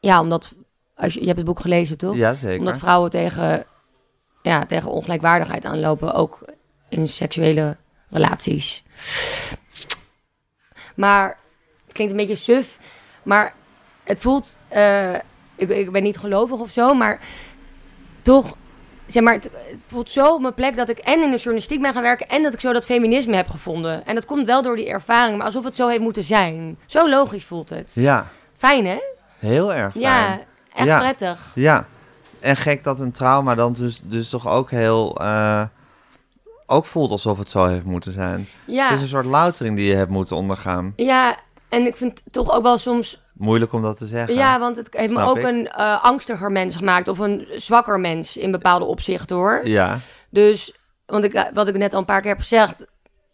Ja, omdat Als je, je hebt het boek gelezen, toch? Ja, zeker. Omdat vrouwen tegen, ja, tegen ongelijkwaardigheid aanlopen, ook in seksuele relaties. Maar het klinkt een beetje suf, maar het voelt. eh, ik, ik ben niet gelovig of zo, maar toch. Zeg maar, het, het voelt zo op mijn plek dat ik en in de journalistiek ben gaan werken en dat ik zo dat feminisme heb gevonden. En dat komt wel door die ervaring, maar alsof het zo heeft moeten zijn. Zo logisch voelt het. Ja, Fijn, hè? heel erg fijn. Ja, echt Ja. prettig. Ja, en gek dat een trauma dan dus, dus toch ook heel... eh, ook voelt alsof het zo heeft moeten zijn. Ja. Het is een soort loutering die je hebt moeten ondergaan. Ja, en ik vind het toch ook wel soms... Moeilijk om dat te zeggen. Ja, want het heeft me ook ik. een eh, angstiger mens gemaakt. Of een zwakker mens in bepaalde opzichten, hoor. Ja, Dus, want ik, wat ik net al een paar keer heb gezegd...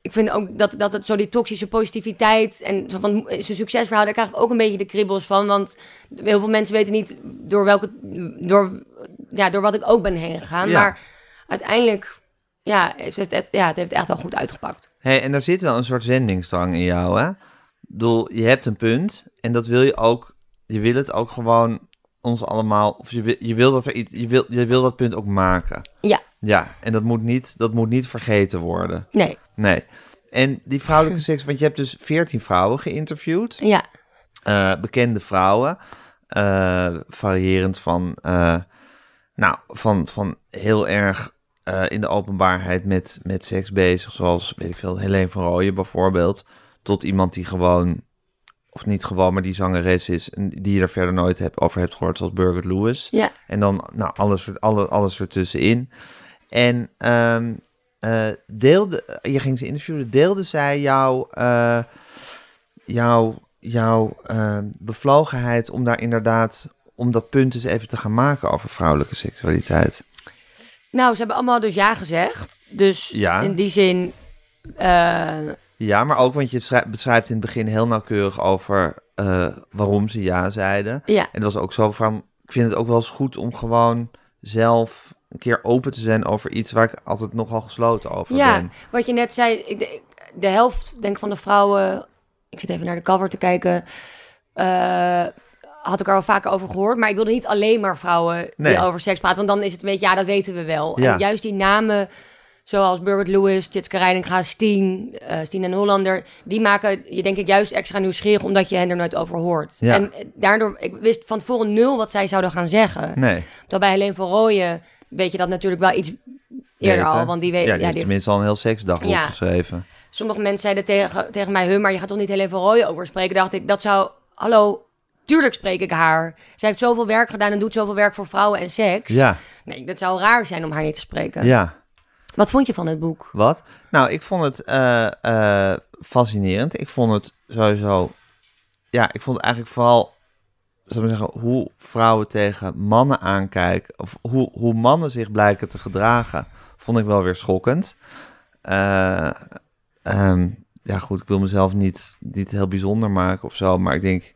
Ik vind ook dat, dat het zo die toxische positiviteit... en zo van zijn succesverhaal... daar krijg ik ook een beetje de kribbels van. Want heel veel mensen weten niet door welke... Door, ja, door wat ik ook ben heen gegaan. Ja. Maar uiteindelijk... Ja, heeft het, het- ja, het heeft echt wel goed uitgepakt. hey, en er zit wel een soort zendingsdrang in jou, hè? Ik bedoel, je hebt een punt en dat wil je ook... Je wil het ook gewoon ons allemaal... Of je wil, je wil dat er iets... Je wil, je wil dat punt ook maken. Ja, Ja, en dat moet niet, dat moet niet vergeten worden. nee. Nee. En die vrouwelijke (laughs) seks... Want je hebt dus 14 vrouwen geïnterviewd. Ja, eh, bekende vrouwen. eh, variërend van, eh, nou, van, van heel erg in de openbaarheid met, met seks bezig. Zoals, weet ik veel, Helene van Rooyen bijvoorbeeld. Tot iemand die gewoon, of niet gewoon, maar die zangeres is. En die je er verder nooit heb, over hebt gehoord, zoals Birgit Lewis. ja. En dan nou, alles, alle, alles ertussenin. En ehm, eh, deelde, je ging ze interviewen, deelde zij jouw, eh, jouw, jouw eh, bevlogenheid om daar inderdaad, om dat punt eens even te gaan maken over vrouwelijke seksualiteit. Nou, ze hebben allemaal dus ja gezegd. Dus Ja. in die zin... Ja, maar ook, want je schrij- beschrijft in het begin heel nauwkeurig over waarom ze ja zeiden. ja, En het was ook zo van, ik vind het ook wel eens goed om gewoon zelf een keer open te zijn over iets waar ik altijd nogal gesloten over ja, ben. wat je net zei, ik, de, de helft denk van de vrouwen, ik zit even naar de cover te kijken, eh, had ik er al vaker over gehoord. Maar ik wilde niet alleen maar vrouwen Nee. die over seks praten, want dan is het een beetje, ja, dat weten we wel. Ja. En juist die namen, zoals Birgit Lewis, Tjitske Reininga, Steen, eh Steen en Hollander, die maken je denk ik juist extra nieuwsgierig, omdat je hen er nooit over hoort. Ja. En daardoor, ik wist van tevoren nul wat zij zouden gaan zeggen. Nee. Terwijl bij Helene van Rooyen weet je dat natuurlijk wel iets eerder al, want die weet, Ja, die ja, die tenminste al een heel seksdagboek Ja. geschreven. Sommige mensen zeiden tegen, tegen mij, maar je gaat toch niet Helene van Rooyen over spreken? Dacht ik, dat zou, hallo, tuurlijk spreek ik haar. Zij heeft zoveel werk gedaan en doet zoveel werk voor vrouwen en seks. Ja, Nee, dat zou raar zijn om haar niet te spreken. ja. Wat vond je van het boek? Wat? Nou, ik vond het eh, eh, fascinerend. Ik vond het sowieso... Ja, ik vond het eigenlijk vooral... Zou ik zeggen, hoe vrouwen tegen mannen aankijken... of hoe, hoe mannen zich blijken te gedragen... vond ik wel weer schokkend. Eh, ehm, ja, goed, ik wil mezelf niet, niet heel bijzonder maken of zo... maar ik denk,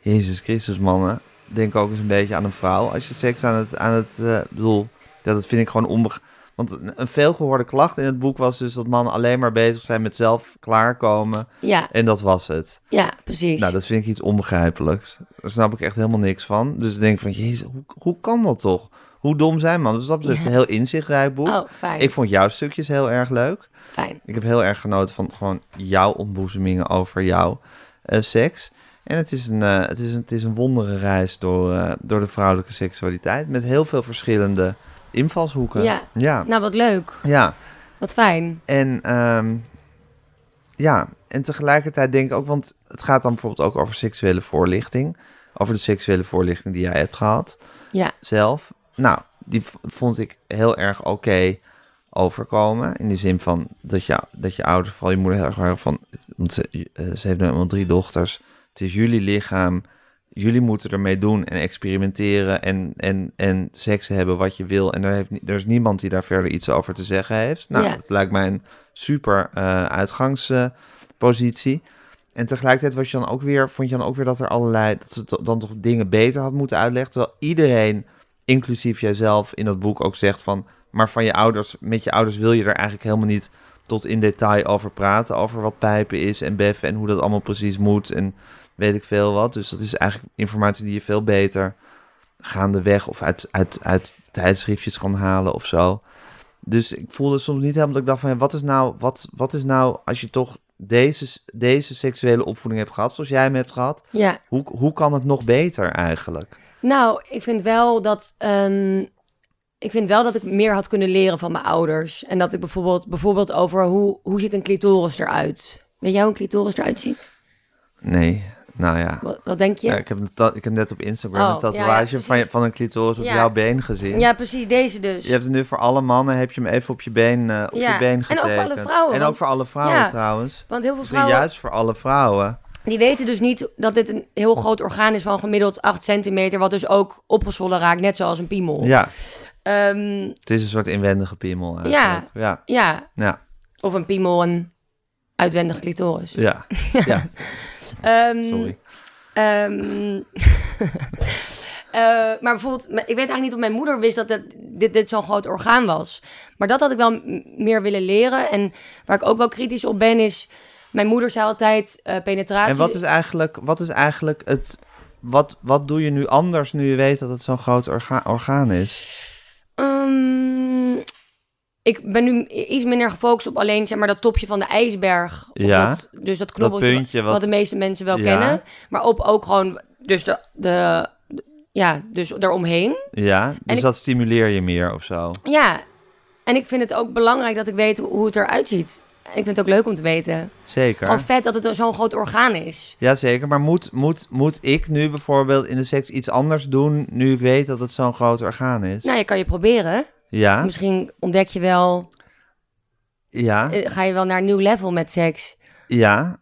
Jezus Christus, mannen... denk ook eens een beetje aan een vrouw... als je seks aan het... Aan het eh, bedoel, dat vind ik gewoon onbeg... Want een- veelgehoorde klacht in het boek was dus dat mannen alleen maar bezig zijn met zelf klaarkomen. Ja, En dat was het. ja, precies. Nou, dat vind ik iets onbegrijpelijks. Daar snap ik echt helemaal niks van. Dus ik denk van, jezus, hoe, hoe kan dat toch? Hoe dom zijn mannen? Dus dat betreft Ja. een heel inzichtrijk boek. Oh, fijn. Ik vond jouw stukjes heel erg leuk. Fijn. Ik heb heel erg genoten van gewoon jouw ontboezemingen over jouw eh, seks. En het is een, eh, het is een, het is een wondere reis door, eh, door de vrouwelijke seksualiteit. Met heel veel verschillende invalshoeken. Ja. Ja. Nou, wat leuk. ja. Wat fijn. En ehm, ja, en tegelijkertijd denk ik ook, want het gaat dan bijvoorbeeld ook over seksuele voorlichting. Over de seksuele voorlichting die jij hebt gehad Ja, zelf. Nou, die vond ik heel erg oké overkomen. In de zin van dat je, dat je ouders, vooral je moeder, heel erg waren van... Want ze, eh, ze heeft nu eenmaal drie dochters. Het is jullie lichaam. Jullie moeten ermee doen en experimenteren en, en, en seks hebben wat je wil. En er, heeft, er is niemand die daar verder iets over te zeggen heeft. Nou, Ja. dat lijkt mij een super eh, uitgangspositie. en tegelijkertijd was je dan ook weer, vond je dan ook weer dat er allerlei, dat ze dan toch dingen beter had moeten uitleggen. Terwijl iedereen, inclusief jijzelf, in dat boek ook zegt van, maar van je ouders, met je ouders wil je er eigenlijk helemaal niet tot in detail over praten. Over wat pijpen is en beffen en hoe dat allemaal precies moet en weet ik veel wat. Dus dat is eigenlijk informatie die je veel beter gaandeweg of uit, uit, uit tijdschriftjes kan halen of zo. Dus ik voelde soms niet helemaal dat ik dacht van, wat is nou, wat, wat is nou als je toch deze, deze seksuele opvoeding hebt gehad, zoals jij hem hebt gehad, Ja, hoe, hoe kan het nog beter eigenlijk? nou, ik vind wel dat. ehm, ik vind wel dat ik meer had kunnen leren van mijn ouders. En dat ik bijvoorbeeld, bijvoorbeeld over hoe, hoe ziet een clitoris eruit? Weet jij hoe een clitoris eruit ziet? Nee, nou ja. Wat, wat denk je? Ja, Ja, ik, heb ik heb net op Instagram Oh, een ja, tatoeage ja, van, van een clitoris op Ja. jouw been gezien. precies deze dus. Je hebt het nu voor alle mannen, heb je hem even op je been, eh, op Ja, je been en ook getekend. voor alle vrouwen, En ook voor alle vrouwen Ja. trouwens. Want heel veel Misschien vrouwen juist voor alle vrouwen. die weten dus niet dat dit een heel groot orgaan is van gemiddeld 8 centimeter, wat dus ook opgezwollen raakt, net zoals een piemel. Ja, Ehm, het is een soort inwendige piemel eigenlijk. Ja, ja, ja, of een piemel, een uitwendige clitoris. ja. (laughs) ja. Ehm, sorry. Ehm, (laughs) eh, maar bijvoorbeeld, ik weet eigenlijk niet of mijn moeder wist dat het, dit, dit zo'n groot orgaan was. Maar dat had ik wel meer willen leren. En waar ik ook wel kritisch op ben, is... Mijn moeder zei altijd eh, penetratie... En wat is eigenlijk, wat is eigenlijk het... Wat, wat doe je nu anders nu je weet dat het zo'n groot orga- orgaan is? Ehm, ik ben nu iets minder gefocust op alleen zeg maar, dat topje van de ijsberg. Of Ja. dat- dus dat knobbeltje wat, wat- de meeste mensen wel Ja. kennen. Maar op ook gewoon dus de... de, de- ja, dus daaromheen. Ja, dus dat stimuleer je meer of zo. Ja, en ik vind het ook belangrijk dat ik weet hoe het eruit ziet. En ik vind het ook leuk om te weten. Zeker. Gewoon vet dat het zo'n groot orgaan is. Jazeker, maar moet, moet, moet ik nu bijvoorbeeld in de seks iets anders doen... nu ik weet dat het zo'n groot orgaan is? Nou, je kan je proberen. Ja, Misschien ontdek je wel, ja, eh, ga je wel naar een nieuw level met seks. ja.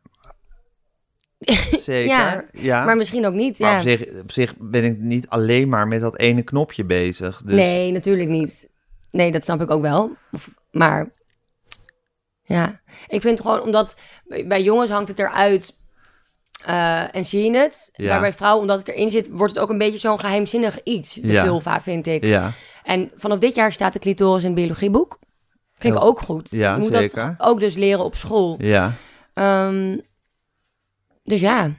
(laughs) Zeker, Ja, ja. Maar misschien ook niet. Maar Ja. op, zich, op zich ben ik niet alleen maar met dat ene knopje bezig. Dus Nee, natuurlijk niet. Nee, dat snap ik ook wel. Maar ja, ik vind gewoon omdat bij jongens hangt het eruit eh, en zie je het. Ja. Maar bij vrouwen, omdat het erin zit, wordt het ook een beetje zo'n geheimzinnig iets. De vulva, vind ik. Ja, En vanaf dit jaar staat de clitoris in het biologieboek. Vind ik ook goed. Ja, je moet zeker. dat ook dus leren op school. ja. Ehm, dus ja.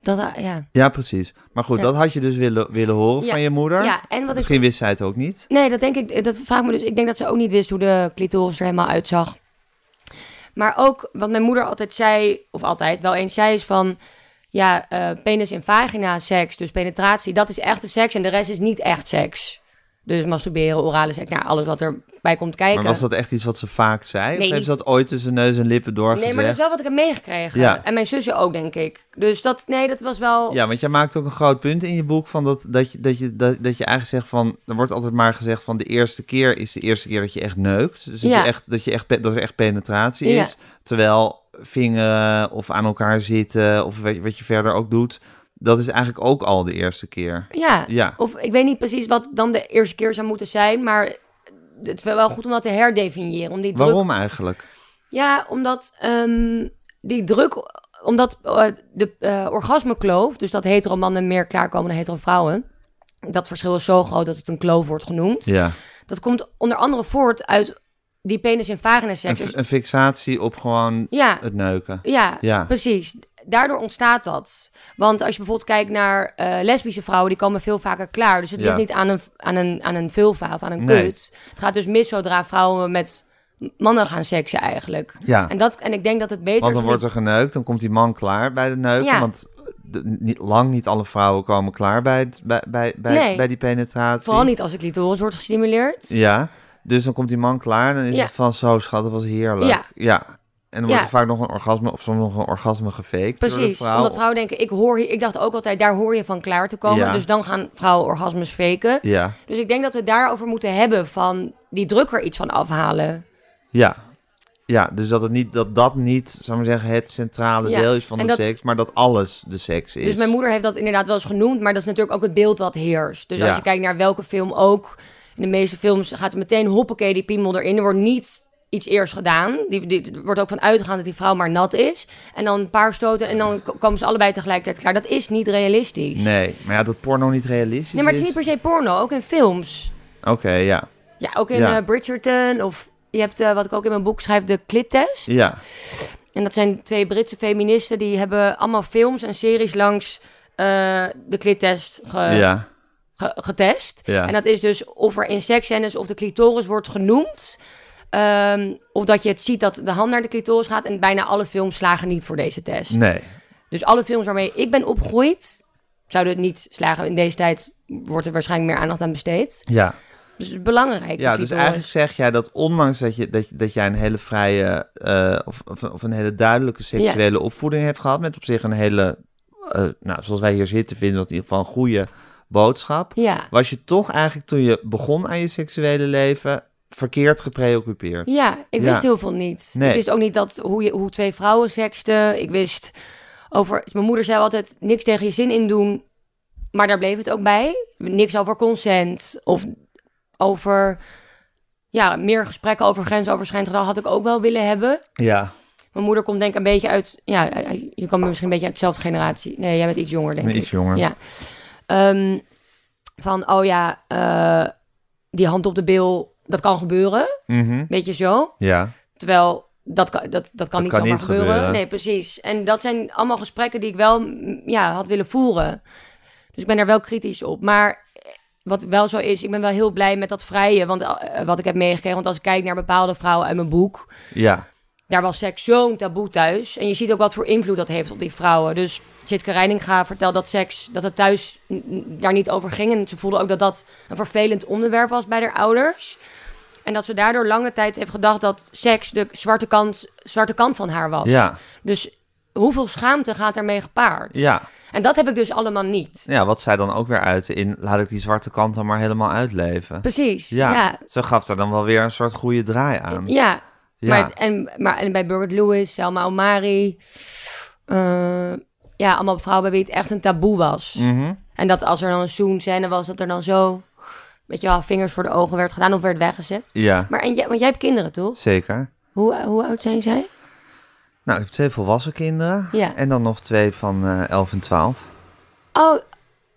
Dat, eh, ja. ja, precies. Maar goed, Ja. dat had je dus willen, willen horen Ja. van je moeder. ja, en wat ik Misschien wist zij het ook niet. Nee, dat denk ik. Dat vraag me dus. Ik denk dat ze ook niet wist hoe de clitoris er helemaal uitzag. Maar ook wat mijn moeder altijd zei, of altijd wel eens zei, is van ja, eh, penis en vagina seks, dus penetratie, dat is echte seks en de rest is niet echt seks. Dus masturberen, orale seks, nou, alles wat erbij komt kijken. Maar was dat echt iets wat ze vaak zei? Nee, of heeft ze dat ooit tussen neus en lippen doorgezegd? Nee, maar dat is wel wat ik heb meegekregen. Ja. En mijn zussen ook, denk ik. Dus dat, nee, dat was wel... Ja, want jij maakt ook een groot punt in je boek van dat, dat, je, dat, je, dat, dat je eigenlijk zegt van... Er wordt altijd maar gezegd van de eerste keer is de eerste keer dat je echt neukt. Dus dat, Ja. je echt, dat, je echt, dat er echt penetratie Ja. is. Terwijl vingeren of aan elkaar zitten of wat, je- wat je verder ook doet... Dat is eigenlijk ook al de eerste keer. Ja. Ja, Of ik weet niet precies wat dan de eerste keer zou moeten zijn, maar het is wel goed om dat te herdefiniëren. Om die druk waarom eigenlijk? Ja, omdat ehm, die druk, omdat eh, de eh, orgasmekloof, dus dat hetero mannen meer klaarkomen dan hetero vrouwen, dat verschil is zo groot dat het een kloof wordt genoemd. Ja, Dat komt onder andere voort uit die penis- en vagina een, seks. Dus- een fixatie op gewoon ja, het neuken. ja, Ja. precies. Daardoor ontstaat dat. Want als je bijvoorbeeld kijkt naar eh, lesbische vrouwen, die komen veel vaker klaar. Dus het Ja. ligt niet aan een, aan, een, aan een vulva of aan een Nee. kut. Het gaat dus mis zodra vrouwen met mannen gaan seksen eigenlijk. Ja, En, dat, en ik denk dat het beter want dan wordt er geneukt, dan komt die man klaar bij de neuken. Ja. Want de- niet, lang niet alle vrouwen komen klaar bij, het, bij, bij, bij, Nee. bij die penetratie. Vooral niet als de clitoris wordt gestimuleerd. Ja, dus dan komt die man klaar en dan is Ja. het van zo schat, dat was heerlijk. Ja. En dan wordt er vaak nog een orgasme of soms nog een orgasme gefaked door de Precies, vrouw. omdat vrouwen denken, ik hoor hier, ik dacht ook altijd, daar hoor je van klaar te komen. Ja. Dus dan gaan vrouwen orgasmes faken. Ja, Dus ik denk dat we het daarover moeten hebben van die druk er iets van afhalen. ja. Ja, dus dat, het niet, dat dat niet, zou ik maar zeggen, het centrale Ja, deel is van en de dat- seks, maar dat alles de seks is. Dus mijn moeder heeft dat inderdaad wel eens genoemd, maar dat is natuurlijk ook het beeld wat heerst. Dus als je kijkt naar welke film ook, in de meeste films gaat er meteen hoppakee die piemel erin. Er wordt niet iets eerst gedaan. Die, die, er wordt ook van uitgegaan dat die vrouw maar nat is. En dan een paar stoten en dan ko- komen ze allebei tegelijkertijd klaar. Dat is niet realistisch. Nee, maar ja, dat porno niet realistisch Nee, maar het is is. niet per se porno, ook in films. Oké, ja. Ja, ook in Ja. eh, Bridgerton of je hebt, eh, wat ik ook in mijn boek schrijf, de Clit-test. Ja, En dat zijn twee Britse feministen, die hebben allemaal films en series langs eh, de Clit-test ge- ja. ge- getest. Ja. En dat is dus of er in seksscènes of de clitoris wordt genoemd. Ehm, of dat je het ziet dat de hand naar de clitoris gaat. En bijna alle films slagen niet voor deze test. Nee. Dus alle films waarmee ik ben opgegroeid, zouden het niet slagen. In deze tijd wordt er waarschijnlijk meer aandacht aan besteed. Ja. Dus het is belangrijk. Ja, dus eigenlijk zeg jij dat ondanks dat, je, dat, dat jij een hele vrije eh, of, of, of een hele duidelijke seksuele opvoeding hebt gehad, met op zich een hele, eh, nou, zoals wij hier zitten, vinden dat in ieder geval een goede boodschap. Ja. Was je toch eigenlijk toen je begon aan je seksuele leven verkeerd gepreoccupeerd? Ja, ik Ja. wist heel veel niet. Nee. Ik wist ook niet dat, hoe, je, hoe twee vrouwen seksten. Ik wist over... mijn moeder zei altijd, niks tegen je zin in doen. Maar daar bleef het ook bij. Niks over consent. Of over... Ja, meer gesprekken over grensoverschrijdend gedrag had ik ook wel willen hebben. Ja, Mijn moeder komt denk ik een beetje uit... Ja, je kan misschien een beetje uit dezelfde generatie. Nee, jij bent iets jonger, denk ik. iets jonger. Ja. Ehm, van, oh ja, eh, die hand op de bil, dat kan gebeuren. Mhm. Beetje zo. ja. Terwijl dat kan, dat, dat kan niet kan zomaar niet gebeuren. gebeuren. Nee, precies. En dat zijn allemaal gesprekken die ik wel mm, ja, had willen voeren. Dus ik ben daar wel kritisch op. Maar eh, wat wel zo is, ik ben wel heel blij met dat vrije. Want eh, wat ik heb meegekregen, want als ik kijk naar bepaalde vrouwen uit mijn boek, ja. daar was seks zo'n taboe thuis. En je ziet ook wat voor invloed dat heeft op die vrouwen. Dus Tjitke Reininga vertelt dat seks, dat het thuis daar niet over ging. En ze voelde ook dat dat een vervelend onderwerp was bij haar ouders. En dat ze daardoor lange tijd heeft gedacht dat seks de zwarte kant, zwarte kant van haar was. Ja, Dus hoeveel schaamte gaat ermee gepaard? ja. En dat heb ik dus allemaal niet. Ja, wat zij dan ook weer uitte in, laat ik die zwarte kant dan maar helemaal uitleven. Precies. Ja, Ja. ze gaf daar dan wel weer een soort goede draai aan. Ja. Ja. Maar, en, maar en bij Birgit Lewis, Selma Omari. eh, ja, allemaal vrouwen bij wie het echt een taboe was. Mhm. En dat als er dan een zoenscène was, dat er dan zo... Weet je wel, vingers voor de ogen werd gedaan of werd weggezet. Ja, Maar en jij, want jij hebt kinderen, toch? zeker. Hoe, hoe oud zijn zij? Nou, ik heb twee volwassen kinderen. Ja. En dan nog twee van eh 11 en 12. Oh,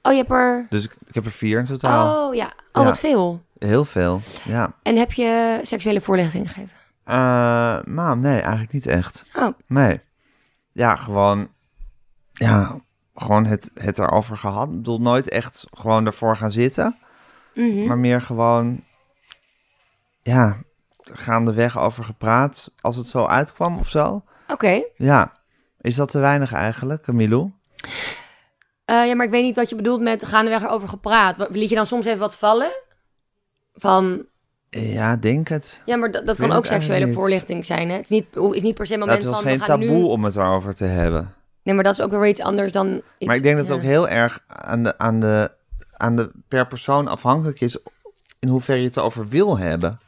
oh je hebt er... Dus ik, ik heb er vier in totaal. Oh, ja. Oh, Ja. wat veel. Heel veel, ja. En heb je seksuele voorlichting gegeven? Eh, nou, nee, eigenlijk niet echt. Oh, Nee. Ja, gewoon... Ja, gewoon het, het erover gehad. Ik bedoel, nooit echt gewoon ervoor gaan zitten. mhm. Maar meer gewoon... Ja, gaandeweg over gepraat als het zo uitkwam of zo. oké. Ja. Is dat te weinig eigenlijk, Camilo? Eh, ja, maar ik weet niet wat je bedoelt met gaandeweg erover gepraat. Liet je dan soms even wat vallen? Van, Ja, denk het. ja, maar dat, dat kan ook seksuele voorlichting zijn, hè? Het is niet, is niet per se een moment het was van, geen taboe nu... om het erover te hebben. Nee, maar dat is ook weer iets anders dan iets... Maar ik denk dat het ja. ook heel erg aan de, aan, de, aan de per persoon afhankelijk is in hoeverre je het erover wil hebben.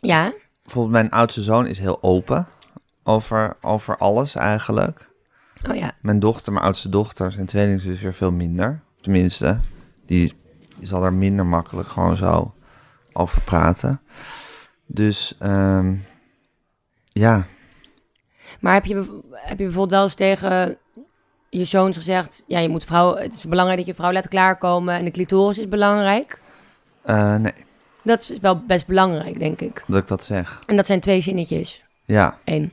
Ja, Bijvoorbeeld mijn oudste zoon is heel open over, over alles eigenlijk. oh ja. Mijn dochter, mijn oudste dochter, zijn tweelingzus weer veel minder. Tenminste, die, die zal er minder makkelijk gewoon zo over praten. Dus ehm, ja, Maar heb je, heb je bijvoorbeeld wel eens tegen je zoons gezegd... Ja, je moet vrouw, het is belangrijk dat je vrouw laat klaarkomen... en de clitoris is belangrijk? eh, nee, Dat is wel best belangrijk, denk ik. dat ik dat zeg. En dat zijn twee zinnetjes. Ja, Eén.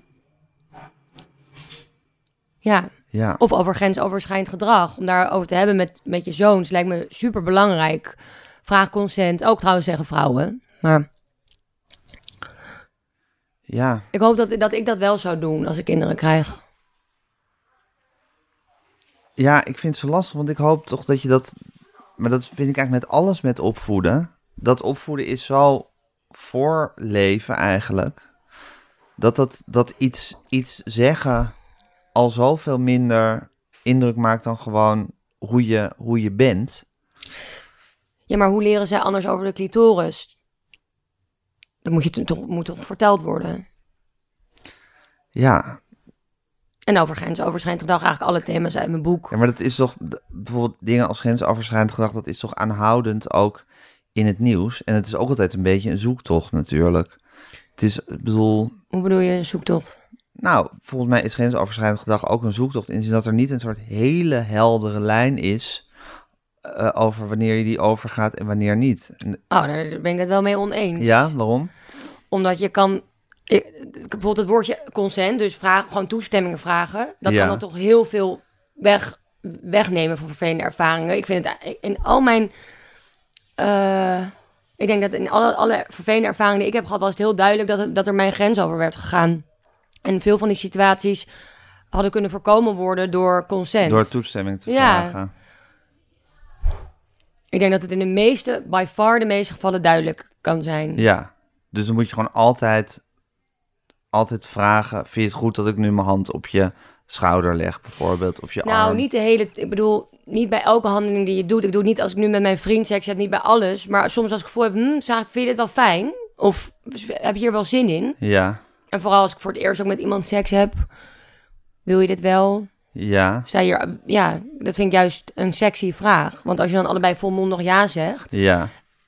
Ja, ja. of over grensoverschrijdend gedrag. Om daarover te hebben met, met je zoons lijkt me super belangrijk. Vraag consent. Ook trouwens zeggen vrouwen. Maar Ja, ik hoop dat, dat ik dat wel zou doen als ik kinderen krijg. Ja, ik vind het zo lastig, want ik hoop toch dat je dat... Maar dat vind ik eigenlijk met alles met opvoeden. Dat opvoeden is zo voorleven eigenlijk. Dat, dat, dat iets, iets zeggen al zoveel minder indruk maakt dan gewoon hoe je, hoe je bent. Ja, maar hoe leren zij anders over de clitoris? Dat moet, je toch, moet toch verteld worden. Ja, En over grensoverschrijdend gedrag, eigenlijk alle thema's uit mijn boek. ja maar dat is toch... Bijvoorbeeld dingen als grensoverschrijdend gedrag, dat is toch aanhoudend ook in het nieuws. En het is ook altijd een beetje een zoektocht natuurlijk. Het is, ik bedoel... Hoe bedoel je zoektocht? Nou, volgens mij is grensoverschrijdend gedrag ook een zoektocht. In de zin dat er niet een soort hele heldere lijn is eh, over wanneer je die overgaat en wanneer niet. Oh, daar ben ik het wel mee oneens. ja, waarom? Omdat je kan... ik- bijvoorbeeld het woordje consent, dus vraag, gewoon toestemmingen vragen. Dat Ja. kan dan toch heel veel weg wegnemen van vervelende ervaringen. Ik vind het in al mijn... eh, ik denk dat in alle, alle vervelende ervaringen die ik heb gehad... was het heel duidelijk dat, het- dat er mijn grens over werd gegaan. En veel van die situaties hadden kunnen voorkomen worden door consent. Door toestemming te Ja. Ik denk dat het in de meeste, by far de meeste gevallen duidelijk kan zijn. Ja. Dus dan moet je gewoon altijd, altijd vragen... Vind je het goed dat ik nu mijn hand op je schouder leg, bijvoorbeeld? Of je Nou, arm? niet de hele... Ik bedoel, niet bij elke handeling die je doet. Ik doe het niet als ik nu met mijn vriend seks heb, niet bij alles. Maar soms als ik het gevoel heb, hm, Saak, vind je dit wel fijn? Of heb je hier wel zin in? Ja. En vooral als ik voor het eerst ook met iemand seks heb. Wil je dit wel? Ja. Sta je hier... Ja, dat vind ik juist een sexy vraag. Want als je dan allebei volmondig ja zegt... Ja.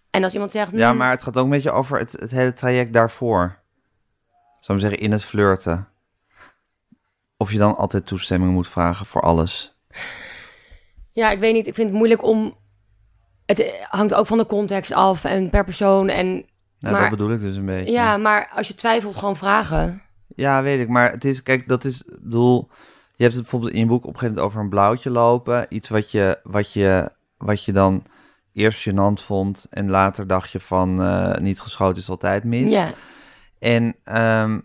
En als iemand zegt... Ja, hm, maar het gaat ook een beetje over het, het hele traject daarvoor. Zou ik zeggen, in het flirten. Of je dan altijd toestemming moet vragen voor alles. Ja, ik weet niet. Ik vind het moeilijk om... Het hangt ook van de context af en per persoon. En Maar- dat bedoel ik dus een beetje. ja, maar als je twijfelt, gewoon vragen. Ja, weet ik. Maar het is, kijk, dat is, ik bedoel, je hebt het bijvoorbeeld in je boek op een gegeven moment over een blauwtje lopen. Iets wat je, wat je, wat je dan eerst gênant vond en later dacht je van eh, niet geschoten is altijd mis. Ja. En ehm,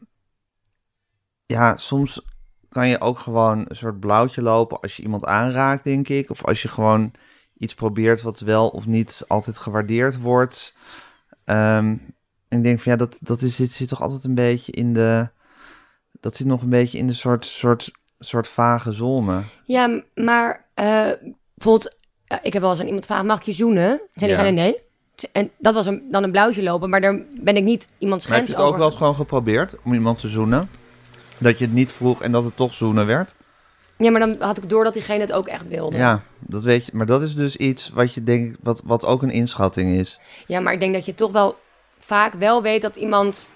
ja, soms kan je ook gewoon een soort blauwtje lopen als je iemand aanraakt, denk ik. Of als je gewoon iets probeert wat wel of niet altijd gewaardeerd wordt. Ehm, en ik denk van ja, dat, dat is, zit, zit toch altijd een beetje in de. Dat zit nog een beetje in de soort, soort, soort vage zone. Ja, maar eh, bijvoorbeeld, eh, ik heb wel eens aan iemand gevraagd, mag ik je zoenen? Zei Ja. diegene nee. En dat was een, dan een blauwtje lopen, maar daar ben ik niet iemands Maar heb grens je het ook over. wel eens gewoon geprobeerd om iemand te zoenen? Dat je het niet vroeg en dat het toch zoenen werd? Ja, maar dan had ik door dat diegene het ook echt wilde. Ja, dat weet je. Maar dat is dus iets wat je denkt, wat, wat ook een inschatting is. Ja, maar ik denk dat je toch wel vaak wel weet dat iemand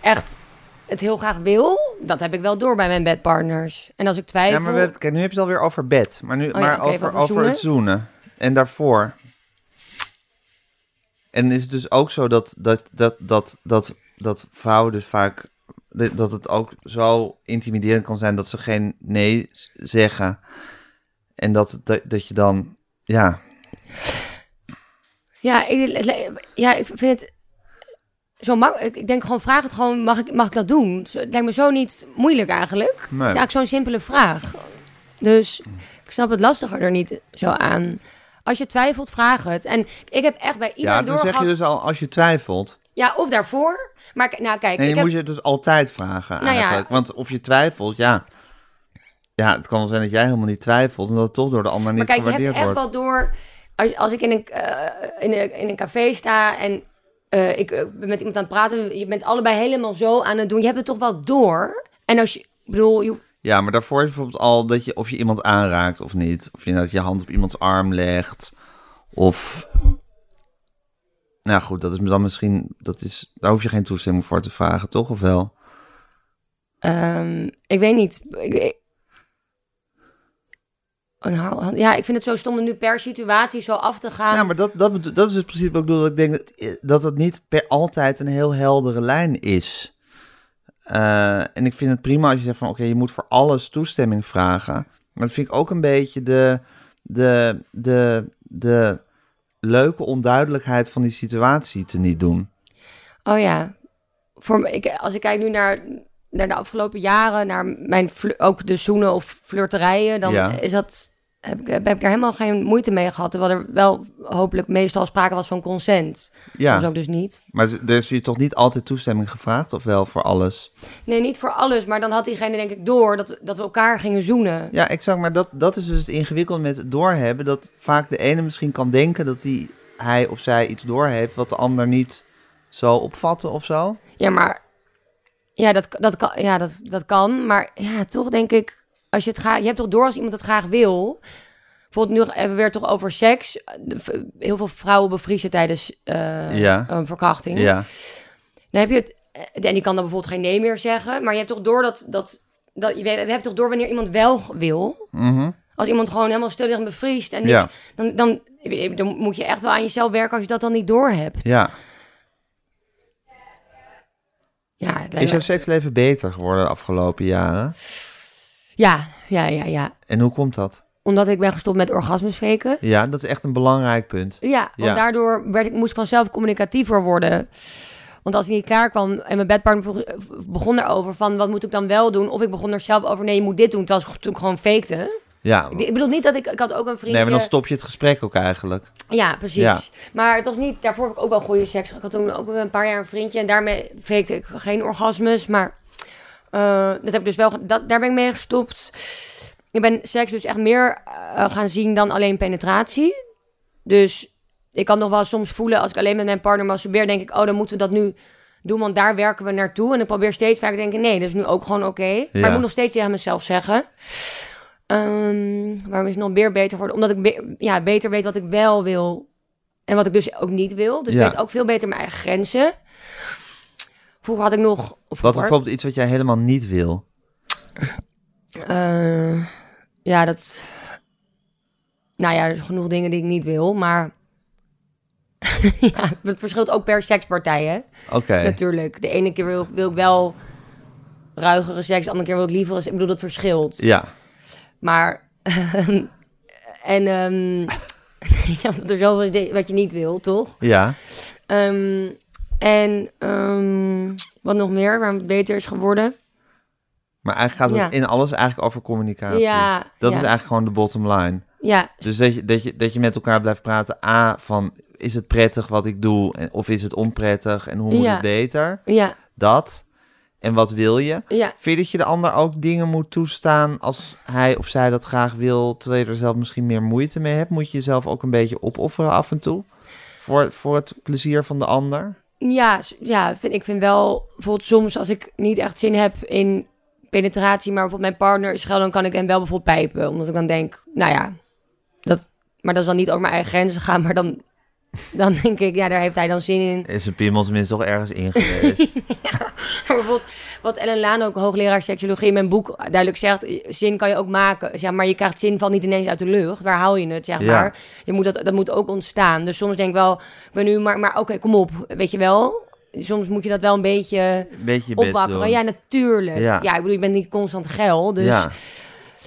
echt het heel graag wil. Dat heb ik wel door bij mijn bedpartners. En als ik twijfel... Ja, maar we, kijk, nu heb je het alweer over bed. Maar, nu, Oh ja, maar over, over over het zoenen. En daarvoor. En is het dus ook zo dat, dat, dat, dat, dat, dat vrouwen dus vaak... Dat het ook zo intimiderend kan zijn dat ze geen nee zeggen. En dat, dat, dat je dan... Ja, Ja, ik, ja, ik vind het zo makkelijk. Ik denk gewoon, vraag het gewoon, mag ik, mag ik dat doen? Het lijkt me zo niet moeilijk eigenlijk. Het is eigenlijk zo'n simpele vraag. Dus ik snap het lastiger er niet zo aan. Als je twijfelt, vraag het. En ik heb echt bij ja iedereen dan zeg je dus al als je twijfelt. Ja, of daarvoor. Maar nou kijk, Nee, je ik heb... moet je dus altijd vragen Nou ja. eigenlijk. Want of je twijfelt, ja... Ja, het kan wel zijn dat jij helemaal niet twijfelt... en dat het toch door de ander Maar niet kijk, je hebt gewaardeerd echt wordt. wel door... Als, als ik in een, eh, in, een, in een café sta en eh, ik eh, ben met iemand aan het praten... je bent allebei helemaal zo aan het doen. Je hebt het toch wel door. En als je... Bedoel, je, Ja, maar daarvoor is bijvoorbeeld al dat je of je iemand aanraakt of niet. Of je dat je hand op iemands arm legt. Of. Nou goed, dat is dan misschien. Dat is, daar hoef je geen toestemming voor te vragen, toch? Of wel? Ehm, ik weet niet. Ik- ik- een ja, ik vind het zo stom om nu per situatie zo af te gaan. Ja, maar dat, dat, dat is het principe ook bedoel. Dat ik denk dat, dat het niet per altijd een heel heldere lijn is. Eh, en ik vind het prima als je zegt van oké, je moet voor alles toestemming vragen. Maar dat vind ik ook een beetje de, de, de, de leuke onduidelijkheid van die situatie te niet doen. Oh ja. Voor, me- ik, als ik kijk nu naar, naar de afgelopen jaren, naar mijn ook de zoenen of flirterijen, dan Ja. is dat, heb, ik, heb ik daar helemaal geen moeite mee gehad. Terwijl er wel hopelijk meestal sprake was van consent. Ja. Soms ook dus niet. Maar er is je toch niet altijd toestemming gevraagd, of wel voor alles? Nee, niet voor alles, maar dan had diegene denk ik door dat, we- dat we elkaar gingen zoenen. Ja, exact. Maar dat, dat is dus het ingewikkelde met het doorhebben. Dat vaak de ene misschien kan denken dat hij, hij of zij iets doorheeft wat de ander niet zo opvatten of zo. Ja, maar ja, dat, dat, kan, ja dat, dat kan. Maar ja, toch denk ik, als je het graag, je hebt toch door als iemand het graag wil. Bijvoorbeeld nu hebben we weer toch over seks. Heel veel vrouwen bevriezen tijdens Ja. een verkrachting. Ja, Dan heb je het, eh, en die kan dan bijvoorbeeld geen nee meer zeggen. Maar je hebt toch door dat, dat, dat je, we hebben toch door wanneer iemand wel wil. Mhm. Als iemand gewoon helemaal stil en bevriest en niks, ja, dan, dan, dan moet je echt wel aan jezelf werken als je dat dan niet door hebt. ja. Ja, Is jouw seksleven beter geworden de afgelopen jaren? Ja, ja, ja, ja. En hoe komt dat? Omdat ik ben gestopt met orgasmes faken. Ja, dat is echt een belangrijk punt. Ja, want Ja. daardoor werd ik, moest ik vanzelf communicatiever worden. Want als ik niet klaar kwam en mijn bedpartner vroeg- begon erover van wat moet ik dan wel doen? Of ik begon er zelf over, nee, je moet dit doen, terwijl ik toen gewoon fakte. Ja, Ik, ik bedoel niet dat ik, ik had ook een vriendje. nee, maar dan stop je het gesprek ook eigenlijk. Ja, precies. Ja. Maar het was niet, daarvoor heb ik ook wel goede seks. Ik had toen ook een paar jaar een vriendje en daarmee fakte ik geen orgasmes. Maar eh, dat heb ik dus wel, dat, daar ben ik mee gestopt. Ik ben seks dus echt meer eh, gaan zien dan alleen penetratie. Dus ik kan nog wel soms voelen als ik alleen met mijn partner masturbeer, denk ik, oh, dan moeten we dat nu doen, want daar werken we naartoe. En ik probeer steeds vaak te denken, nee, dat is nu ook gewoon oké. Maar Ja. ik moet nog steeds tegen mezelf zeggen. Ehm, waarom is het nog meer beter geworden? Omdat ik be- ja, beter weet wat ik wel wil en wat ik dus ook niet wil. Dus Ja. ik weet ook veel beter mijn eigen grenzen. Vroeger had ik nog... of Wat is bijvoorbeeld iets wat jij helemaal niet wil? eh, ja, dat... Nou ja, er zijn genoeg dingen die ik niet wil, maar... (laughs) ja, het verschilt ook per sekspartij, hè? Oké. Natuurlijk. De ene keer wil, wil ik wel ruigere seks, de andere keer wil ik liever... Ik bedoel, dat verschilt. Ja. Maar... (laughs) en... ehm (laughs) ja, dat er zoveel is di- wat je niet wil, toch? Ja. Ehm, en ehm, wat nog meer, waarom het beter is geworden? Maar eigenlijk gaat het Ja. in alles eigenlijk over communicatie. Ja, Dat ja. is eigenlijk gewoon de bottom line. Ja, Dus dat je, dat, je, dat je met elkaar blijft praten. A, van is het prettig wat ik doe? En, of is het onprettig? En hoe moet het beter? ja, Dat. En wat wil je? ja. Vind je dat je de ander ook dingen moet toestaan als hij of zij dat graag wil, terwijl je er zelf misschien meer moeite mee hebt? Moet je jezelf ook een beetje opofferen af en toe? Voor, voor het plezier van de ander? Ja, ja vind, ik vind wel, bijvoorbeeld soms als ik niet echt zin heb in penetratie, maar bijvoorbeeld mijn partner is schel, dan kan ik hem wel bijvoorbeeld pijpen. Omdat ik dan denk, nou ja, dat, maar dat is dan niet over mijn eigen grenzen gaan, maar dan, dan denk ik, ja, daar heeft hij dan zin in. Is een piemel tenminste toch ergens in geweest? (laughs) (laughs) Maar (laughs) bijvoorbeeld wat Ellen Laan, ook hoogleraar seksologie, in mijn boek duidelijk zegt, zin kan je ook maken. Zeg maar je krijgt zin valt niet ineens uit de lucht. Waar haal je het, zeg Ja. maar. Je moet dat, dat moet ook ontstaan. Dus soms denk ik wel, ik ben nu, maar, maar oké, kom op, weet je wel. Soms moet je dat wel een beetje Een beetje opwakkeren. Ja, natuurlijk. Ja. Ja. ik bedoel, je bent niet constant geil. Dus. Ja.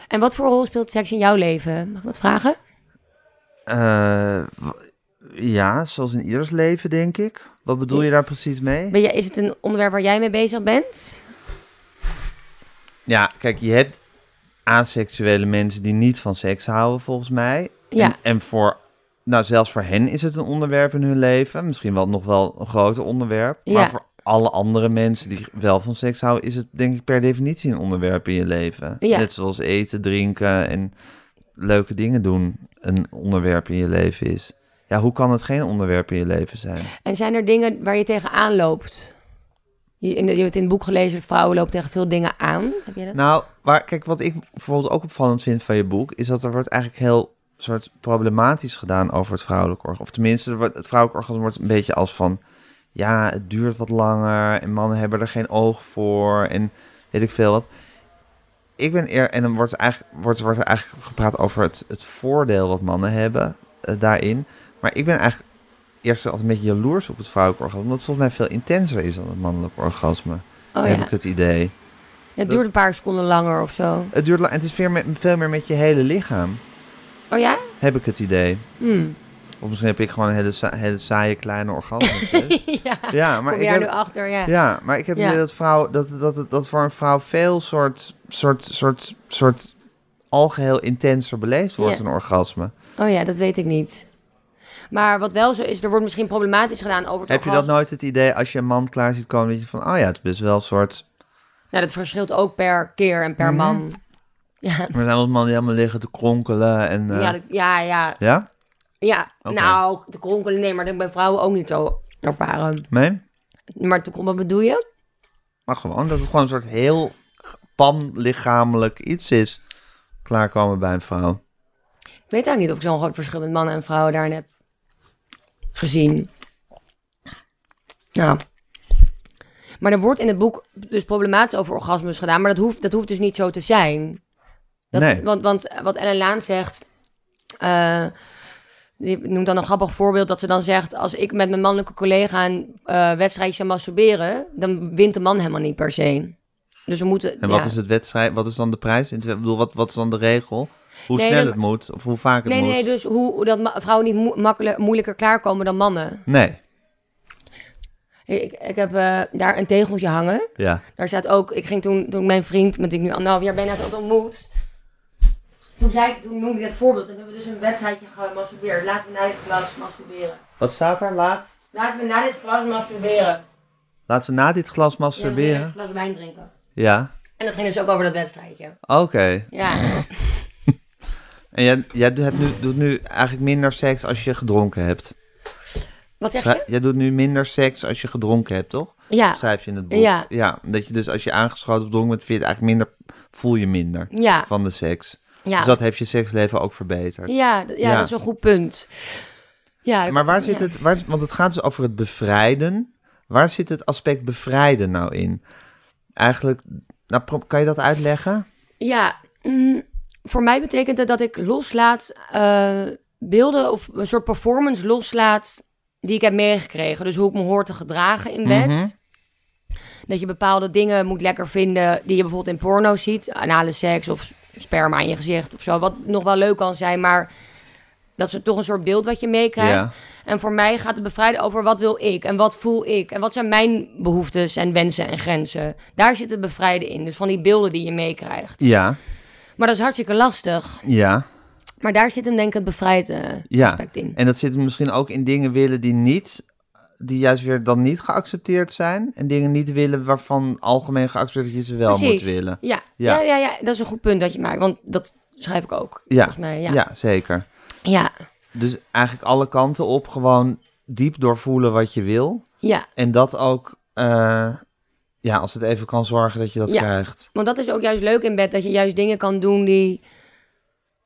En wat voor rol speelt seks in jouw leven? Mag ik dat vragen? Eh, ja, zoals in ieders leven, denk ik. Wat bedoel je daar precies mee? Ben je, is het een onderwerp waar jij mee bezig bent? Ja, kijk, je hebt aseksuele mensen die niet van seks houden, volgens mij. Ja. En, en voor, nou, zelfs voor hen is het een onderwerp in hun leven. Misschien wel nog wel een groter onderwerp. Maar Ja. voor alle andere mensen die wel van seks houden, is het denk ik per definitie een onderwerp in je leven. Ja. Net zoals eten, drinken en leuke dingen doen een onderwerp in je leven is. Ja, hoe kan het geen onderwerp in je leven zijn? En zijn er dingen waar je tegenaan loopt? Je, in je hebt in het boek gelezen, vrouwen lopen tegen veel dingen aan. Heb je dat? Nou, waar, kijk, wat ik bijvoorbeeld ook opvallend vind van je boek, is dat er wordt eigenlijk heel soort problematisch gedaan over het vrouwelijke orgasme. Of tenminste, het vrouwelijke orgasme wordt een beetje als van, ja, het duurt wat langer en mannen hebben er geen oog voor en weet ik veel wat. Ik ben eer, en dan wordt er eigenlijk, wordt, wordt er eigenlijk gepraat over het, het voordeel wat mannen hebben eh, daarin. Maar ik ben eigenlijk eerst altijd een beetje jaloers op het vrouwelijke orgasme, omdat het volgens mij veel intenser is dan het mannelijke orgasme. Oh heb ja. ik het idee. Het duurt een paar seconden langer of zo. Het duurt lang en het is veel meer, veel meer met je hele lichaam, Oh ja? heb ik het idee. Hmm. Of misschien heb ik gewoon een hele, sa- hele saaie kleine orgasme. (laughs) ja. ja, maar Kom ik daar nu heb, achter, ja. ja, maar ik heb het Ja. idee dat, vrouw, dat, dat, dat, voor een vrouw veel soort, soort, soort, soort algeheel intenser beleefd wordt, Ja. een orgasme. Oh ja, dat weet ik niet. Maar wat wel zo is, er wordt misschien problematisch gedaan over het Heb je dat nooit het idee als je een man klaar ziet komen, dat je van, oh ja, het is best wel een soort... Nou, dat verschilt ook per keer en per Mhm. man. (laughs) Ja, Er zijn wel mannen die helemaal liggen te kronkelen en... eh, ja, dat- ja, ja. ja? ja. Nou, te kronkelen, nee, maar dat bij vrouwen ook niet zo ervaren. Nee? Maar te, wat bedoel je? Maar gewoon dat het gewoon een soort heel panlichamelijk iets is. Klaarkomen bij een vrouw. Ik weet eigenlijk niet of ik zo'n groot verschil met mannen en vrouwen daarin heb gezien. Nou. Maar er wordt in het boek dus problematisch over orgasmes gedaan, maar dat hoeft, dat hoeft dus niet zo te zijn. Dat, Nee. want, want wat Ellen Laan zegt, eh, die noemt dan een grappig voorbeeld dat ze dan zegt, als ik met mijn mannelijke collega een eh, wedstrijdje zou masturberen, dan wint de man helemaal niet per se. Dus we moeten... En wat ja. is het wedstrijd? Wat is dan de prijs? Ik bedoel, wat, wat is dan de regel? Hoe Nee, snel dat- het moet of hoe vaak het Nee, moet? nee, dus hoe dat vrouwen niet makkelijk, moeilijker klaarkomen dan mannen. Nee. Ik, ik heb eh, daar een tegeltje hangen. Ja. Daar staat ook, ik ging toen, toen mijn vriend, met wie ik nu anderhalf jaar ben, net had ontmoet. Toen, zei toen noemde ik dat voorbeeld. Toen hebben we dus een wedstrijdje gemasturbeerd. Laten we na dit glas masturberen. Wat staat daar? Laat. Laten we na dit glas masturberen. Laten we na dit glas Ja, we masturberen. een glas wijn drinken. Ja. En dat ging dus ook over dat wedstrijdje. Oké. Ja, En jij, jij hebt nu, doet nu eigenlijk minder seks als je gedronken hebt. wat zeg je? Jij doet nu minder seks als je gedronken hebt, toch? Ja, Schrijf je in het boek. Ja. ja. Dat je dus als je aangeschoten of dronken bent, vind je het eigenlijk minder, voel je minder ja, van de seks. ja. Dus dat heeft je seksleven ook verbeterd. Ja, ja, Ja. dat is een goed punt. Ja, Maar waar zit het, waar, want het gaat dus over het bevrijden. Waar zit het aspect bevrijden nou in? Eigenlijk, nou, kan je dat uitleggen? Ja, mm, voor mij betekent het dat ik loslaat eh, beelden of een soort performance loslaat die ik heb meegekregen. Dus hoe ik me hoor te gedragen in bed. Mhm. Dat je bepaalde dingen moet lekker vinden die je bijvoorbeeld in porno ziet. Anale seks of sperma in je gezicht of zo. Wat nog wel leuk kan zijn, maar dat is toch een soort beeld wat je meekrijgt. Ja. En voor mij gaat het bevrijden over wat wil ik en wat voel ik. En wat zijn mijn behoeftes en wensen en grenzen. Daar zit het bevrijden in. Dus van die beelden die je meekrijgt. Ja, Maar dat is hartstikke lastig. ja, Maar daar zit hem denk ik het bevrijden ja. aspect in. En dat zit misschien ook in dingen willen die niet, die juist weer dan niet geaccepteerd zijn. En dingen niet willen waarvan algemeen geaccepteerd dat je ze wel moet willen. Ja. Ja. Ja. Ja, ja, dat is een goed punt dat je maakt. Want dat schrijf ik ook, Ja. volgens mij. Ja. Ja, zeker. Ja. Dus eigenlijk alle kanten op gewoon diep doorvoelen wat je wil. ja. En dat ook, eh, ja, als het even kan zorgen dat je dat Ja. krijgt. Want dat is ook juist leuk in bed. Dat je juist dingen kan doen die...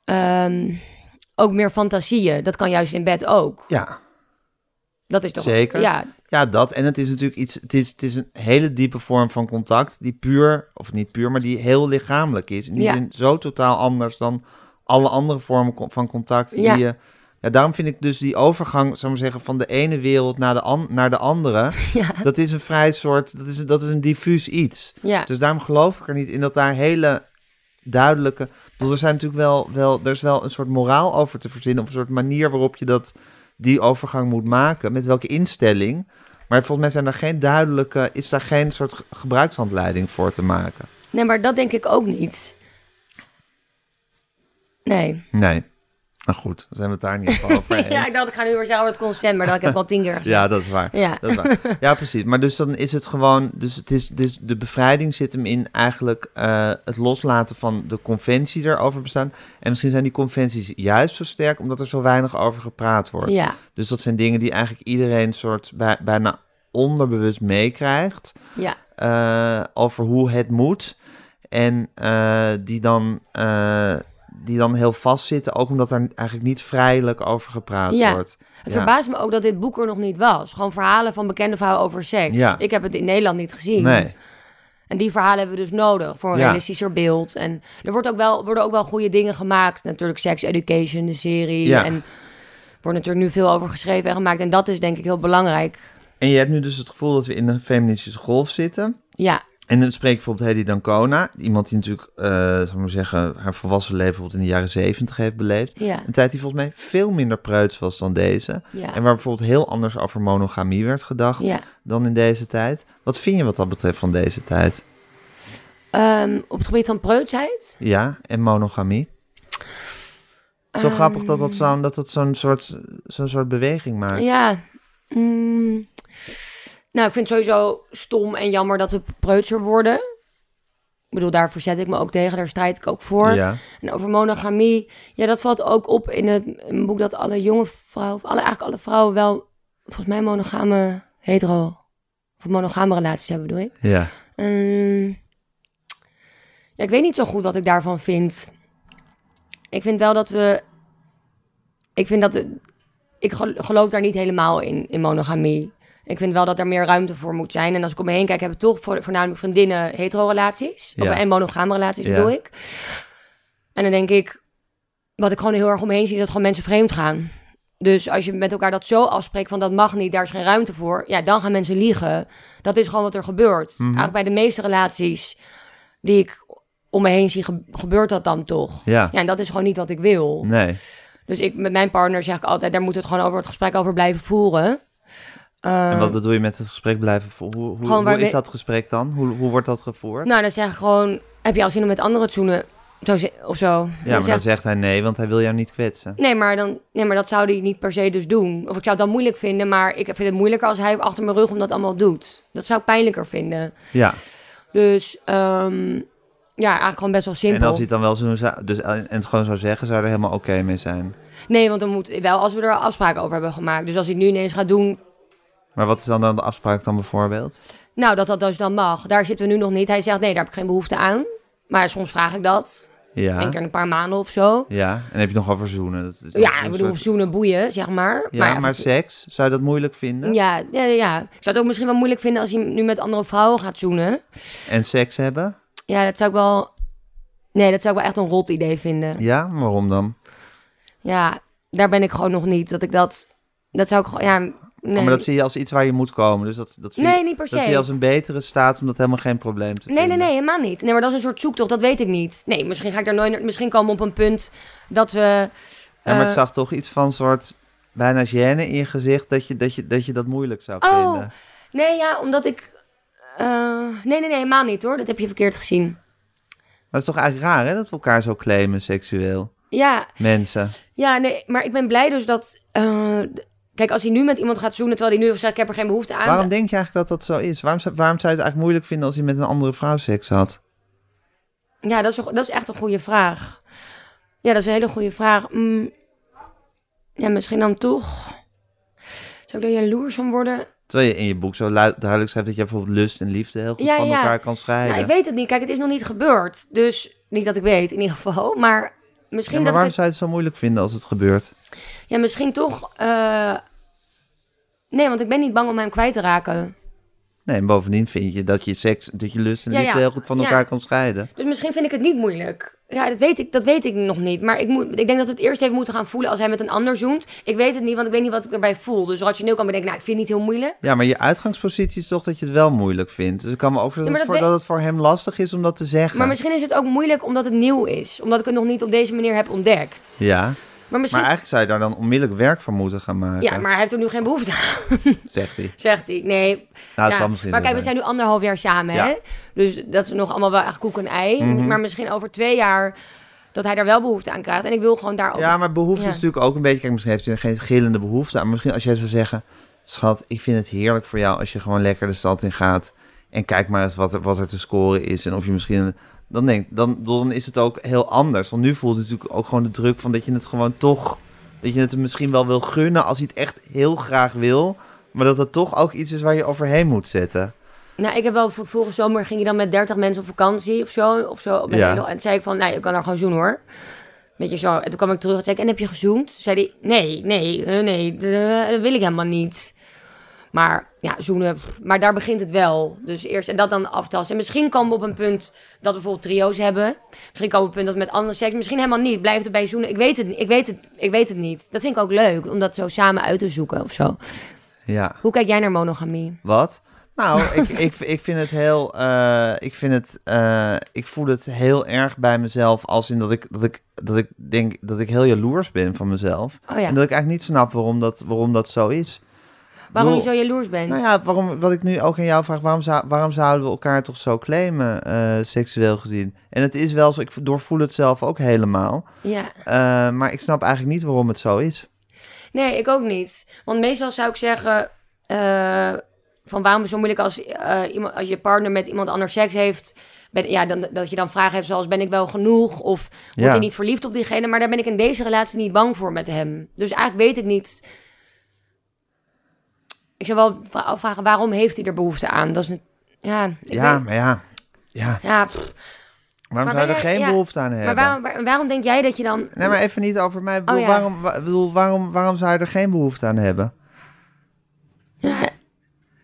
ehm, ook meer fantasieën. Dat kan juist in bed ook. Ja, Dat is toch... Zeker. Ja, ja, dat. En het is natuurlijk iets, het is, het is een hele diepe vorm van contact, die puur, of niet puur, maar die heel lichamelijk is. En die Ja. zo totaal anders dan alle andere vormen van contact Ja. die je... Ja, daarom vind ik dus die overgang, zou ik maar zeggen, van de ene wereld naar de, an- naar de andere, (laughs) ja, dat is een vrij soort, dat is, dat is een diffuus iets. ja. Dus daarom geloof ik er niet in dat daar hele duidelijke. bedoel, er zijn natuurlijk wel, wel, er is wel een soort moraal over te verzinnen. Of een soort manier waarop je dat, die overgang moet maken. Met welke instelling. Maar volgens mij zijn er geen duidelijke. Is daar geen soort ge- gebruikshandleiding voor te maken? Nee, maar dat denk ik ook niet. Nee. Nee. Nou goed, dan zijn we het daar niet over (laughs) ja, ik dacht, ik ga nu weer over het consent, maar dat heb ik al tien keer gezegd. Ja, dat is waar. Ja. Dat is waar. (laughs) Ja, precies. Maar dus dan is het gewoon. Dus, het is, dus de bevrijding zit hem in eigenlijk eh, het loslaten van de conventie die erover bestaan. En misschien zijn die conventies juist zo sterk omdat er zo weinig over gepraat wordt. Ja, Dus dat zijn dingen die eigenlijk iedereen soort bij, bijna onderbewust meekrijgt. ja, eh, over hoe het moet. En eh, die, dan, die dan heel vastzitten, ook omdat er eigenlijk niet vrijelijk over gepraat Ja. wordt. het Ja. verbaast me ook dat dit boek er nog niet was. Gewoon verhalen van bekende vrouwen over seks. Ja. Ik heb het in Nederland niet gezien. Nee. En die verhalen hebben we dus nodig voor een realistischer beeld. En er wordt ook wel, worden ook wel goede dingen gemaakt. Natuurlijk Sex Education, de serie. Ja. En er wordt natuurlijk nu veel over geschreven en gemaakt. En dat is denk ik heel belangrijk. En je hebt nu dus het gevoel dat we in een feministische golf zitten. Ja, En dan spreek ik bijvoorbeeld Hedy Dancona. Iemand die natuurlijk, eh zal ik maar zeggen, haar volwassen leven bijvoorbeeld in de jaren zeventig heeft beleefd. ja, Een tijd die volgens mij veel minder preuts was dan deze. ja. En waar bijvoorbeeld heel anders over monogamie werd gedacht ja. dan in deze tijd. Wat vind je wat dat betreft van deze tijd? Ehm, op het gebied van preutsheid? Ja, en monogamie. Zo Ehm, grappig dat dat zo'n dat het zo'n soort, zo'n soort beweging maakt. Ja. mm, nou, ik vind het sowieso stom en jammer dat we preutser worden. Ik bedoel, daar verzet ik me ook tegen. Daar strijd ik ook voor. Ja. En over monogamie. Ja, dat valt ook op in het een boek dat alle jonge vrouwen... Alle, eigenlijk alle vrouwen wel, volgens mij, monogame, hetero... Of monogame relaties hebben, bedoel ik. ja. Ehm, ja, ik weet niet zo goed wat ik daarvan vind. Ik vind wel dat we. Ik vind dat. ik gel- geloof daar niet helemaal in, in monogamie. Ik vind wel dat er meer ruimte voor moet zijn. En als ik om me heen kijk, hebben toch voor, voornamelijk vriendinnen hetero-relaties. Of, en monogame relaties Ja. bedoel ik. En dan denk ik, wat ik gewoon heel erg om me heen zie, is dat gewoon mensen vreemd gaan. Dus als je met elkaar dat zo afspreekt van dat mag niet, daar is geen ruimte voor. Ja, dan gaan mensen liegen. Dat is gewoon wat er gebeurt. Mhm. Eigenlijk bij de meeste relaties die ik om me heen zie, ge- gebeurt dat dan toch? Ja. Ja, en dat is gewoon niet wat ik wil. Nee. Dus ik, met mijn partner zeg ik altijd, daar moet het gewoon over het gesprek over blijven voeren. Eh, En wat bedoel je met het gesprek blijven voeren? Hoe, hoe, hoe is dat gesprek dan? Hoe, hoe wordt dat gevoerd? nou, dan zeg ik gewoon, heb je al zin om met anderen te zoenen? Zo, of zo. ja, Dan maar dan zegt hij nee, want hij wil jou niet kwetsen. Nee maar, dan, nee, maar dat zou hij niet per se dus doen. Of ik zou het dan moeilijk vinden, maar ik vind het moeilijker als hij achter mijn rug om dat allemaal doet. Dat zou ik pijnlijker vinden. Ja, Dus ehm, ja, eigenlijk gewoon best wel simpel. en als hij het dan wel zou doen, zou- dus, en het gewoon zou zeggen, zou er helemaal oké mee zijn. Nee, want dan moet wel als we er afspraken over hebben gemaakt. Dus als hij het nu ineens gaat doen, Maar wat is dan, dan de afspraak dan bijvoorbeeld? nou dat dat dus dan mag. Daar zitten we nu nog niet. Hij zegt nee, daar heb ik geen behoefte aan. Maar soms vraag ik dat. Ja, Eén keer een paar maanden of zo. ja. en heb je het nog over zoenen. Dat is Ja, ik bedoel, soort- zoenen boeien, zeg maar. Ja, maar, seks, zou je dat moeilijk vinden? ja, ja, ja. Ik zou het ook misschien wel moeilijk vinden als hij nu met andere vrouwen gaat zoenen. En seks hebben? Ja, dat zou ik wel... Nee, dat zou ik wel echt een rot idee vinden. Ja, waarom dan? Ja, daar ben ik gewoon nog niet. Dat ik dat... Dat zou ik gewoon... Ja, nee. Oh, maar dat zie je als iets waar je moet komen. Dus dat, dat, Nee, niet per dat zie je se. als een betere staat om dat helemaal geen probleem te Nee, vinden. nee, nee, helemaal niet. Nee, maar dat is een soort zoektocht, dat weet ik niet. Nee, misschien ga ik daar nooit... Misschien komen we op een punt dat we... Ja, maar ik eh, zag toch iets van soort bijna gêne in je gezicht dat je dat, je, dat, je dat moeilijk zou Oh. vinden. Nee, ja, omdat ik... eh, nee, nee, nee, helemaal niet hoor. Dat heb je verkeerd gezien. Maar het is toch eigenlijk raar hè, dat we elkaar zo claimen seksueel. Ja, Mensen. ja, nee, maar ik ben blij dus dat... eh, kijk, als hij nu met iemand gaat zoenen, terwijl hij nu heeft gezegd, ik heb er geen behoefte aan. Waarom denk je eigenlijk dat dat zo is? Waarom, zou- waarom zou je het eigenlijk moeilijk vinden als hij met een andere vrouw seks had? Ja, dat is, dat is echt een goede vraag. Ja, dat is een hele goede vraag. Mm, ja, misschien dan toch... Zou ik er jaloers van worden? Terwijl je in je boek zo duidelijk schrijft dat je bijvoorbeeld lust en liefde heel goed Ja, van ja. elkaar kan scheiden. Nou, ik weet het niet. Kijk, het is nog niet gebeurd. Dus niet dat ik weet, in ieder geval. Maar misschien Ja, maar dat waarom ik het... zou je het zo moeilijk vinden als het gebeurt? Ja, misschien toch... eh, Nee, want ik ben niet bang om hem kwijt te raken. Nee, en bovendien vind je dat je seks, dat je lust en Ja, liefde ja. heel goed van Ja. elkaar kan scheiden. Dus misschien vind ik het niet moeilijk. Ja, dat weet ik, dat weet ik nog niet. Maar ik, moet, ik denk dat we het eerst even moeten gaan voelen als hij met een ander zoent. Ik weet het niet, want ik weet niet wat ik erbij voel. Dus rationeel kan bedenken, nou, ik vind het niet heel moeilijk. Ja, maar je uitgangspositie is toch dat je het wel moeilijk vindt. Dus ik kan me ook voorstellen dat, dat het voor hem lastig is om dat te zeggen. Maar misschien is het ook moeilijk omdat het nieuw is. Omdat ik het nog niet op deze manier heb ontdekt. Ja, Maar misschien... maar eigenlijk zou je daar dan onmiddellijk werk van moeten gaan maken, ja, maar hij heeft er nu geen behoefte aan, (laughs) zegt hij. zegt hij. Nee, Nou, misschien maar kijk, we zijn nu anderhalf jaar samen, Ja. hè? Dus dat is nog allemaal wel echt koek en ei. Mhm. Maar misschien over twee jaar dat hij daar wel behoefte aan krijgt. En ik wil gewoon daarover... Ja, maar behoefte Ja. is natuurlijk ook een beetje... Kijk, misschien heeft hij geen gillende behoefte aan. Maar misschien als jij zou zeggen... Schat, ik vind het heerlijk voor jou als je gewoon lekker de stad in gaat. En kijk maar eens wat er, wat er te scoren is. En of je misschien... Dan, denk, dan, dan is het ook heel anders. Want nu voelt het natuurlijk ook gewoon de druk van dat je het gewoon toch... Dat je het misschien wel wil gunnen als hij het echt heel graag wil. Maar dat het toch ook iets is waar je overheen moet zetten. Nou, ik heb wel bijvoorbeeld vorige zomer ging je dan met 30 mensen op vakantie of zo. Of zo op Ja. en toen zei ik van, nee, ik kan daar gewoon zoenen hoor. Weet je zo. En toen kwam ik terug en zei ik, en heb je gezoend? Toen zei hij, nee, nee, nee, dat wil ik helemaal niet. Maar ja, zoenen, maar daar begint het wel. Dus eerst en dat dan aftasten. En misschien komen we op een punt dat we bijvoorbeeld trio's hebben. Misschien komen we op een punt dat we met andere seks, misschien helemaal niet. Blijft het bij zoenen. Ik weet het, niet. ik weet het, ik weet het niet. Dat vind ik ook leuk, om dat zo samen uit te zoeken of zo. Ja. Hoe kijk jij naar monogamie? Wat? Nou, (laughs) ik, ik, ik vind het heel. eh, ik vind het. eh, ik voel het heel erg bij mezelf. Als in dat ik, dat ik, dat ik denk dat ik heel jaloers ben van mezelf. Oh ja, En dat ik eigenlijk niet snap waarom dat, waarom dat zo is. Waarom je zo jaloers bent. Nou ja, waarom, wat ik nu ook aan jou vraag, waarom, zou, waarom zouden we elkaar toch zo claimen, eh, seksueel gezien? En het is wel zo, ik doorvoel het zelf ook helemaal. Ja. Eh, maar ik snap eigenlijk niet waarom het zo is. Nee, ik ook niet. Want meestal zou ik zeggen... eh, van waarom is het zo moeilijk als, iemand, als je partner met iemand anders seks heeft... Ben, ja, dan, dat je dan vragen hebt zoals ben ik wel genoeg? Of wordt Ja. hij niet verliefd op diegene? Maar daar ben ik in deze relatie niet bang voor met hem. Dus eigenlijk weet ik niet... Ik zou wel vra- afvragen, waarom heeft hij er behoefte aan? Dat is een... Ja, ik ja, weet- maar ja. ja. ja pff. Waarom Maar zou je er geen ja, behoefte aan hebben? maar waarom, waar- waarom denk jij dat je dan... Nee, maar even niet over mij. Ik bedoel, Oh ja. waarom, wa- bedoel, waarom, waarom zou je er geen behoefte aan hebben? Ja,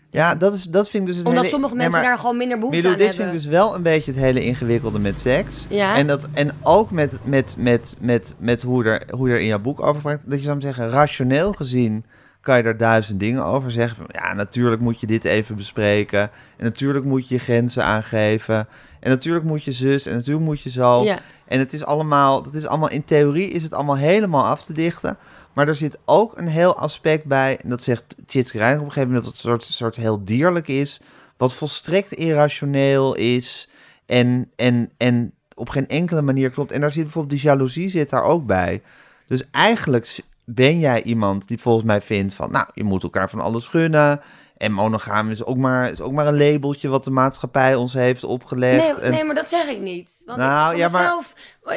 Ja, dat, is, dat vind ik dus het omdat hele... sommige Nee, mensen maar, daar gewoon minder behoefte aan dit hebben. vind ik dus wel een beetje het hele ingewikkelde met seks. Ja. En, dat, en ook met, met, met, met, met hoe, er, hoe er in jouw boek over praat. Dat je zou zeggen, rationeel gezien kan je er duizend dingen over zeggen. Van, ja, natuurlijk moet je dit even bespreken. En natuurlijk moet je je grenzen aangeven. En natuurlijk moet je zus en natuurlijk moet je zo. Ja. En het is allemaal, dat is allemaal, in theorie is het allemaal helemaal af te dichten. Maar er zit ook een heel aspect bij, en dat zegt Reinig op een gegeven moment, dat het soort, soort heel dierlijk is, wat volstrekt irrationeel is en, en, en op geen enkele manier klopt. En daar zit bijvoorbeeld die jaloezie zit daar ook bij. Dus eigenlijk ben jij iemand die volgens mij vindt van, nou, je moet elkaar van alles gunnen. En monogaam is ook maar, is ook maar een labeltje wat de maatschappij ons heeft opgelegd. Nee, En- nee, maar dat zeg ik niet. Want Nou, ik, ja, maar-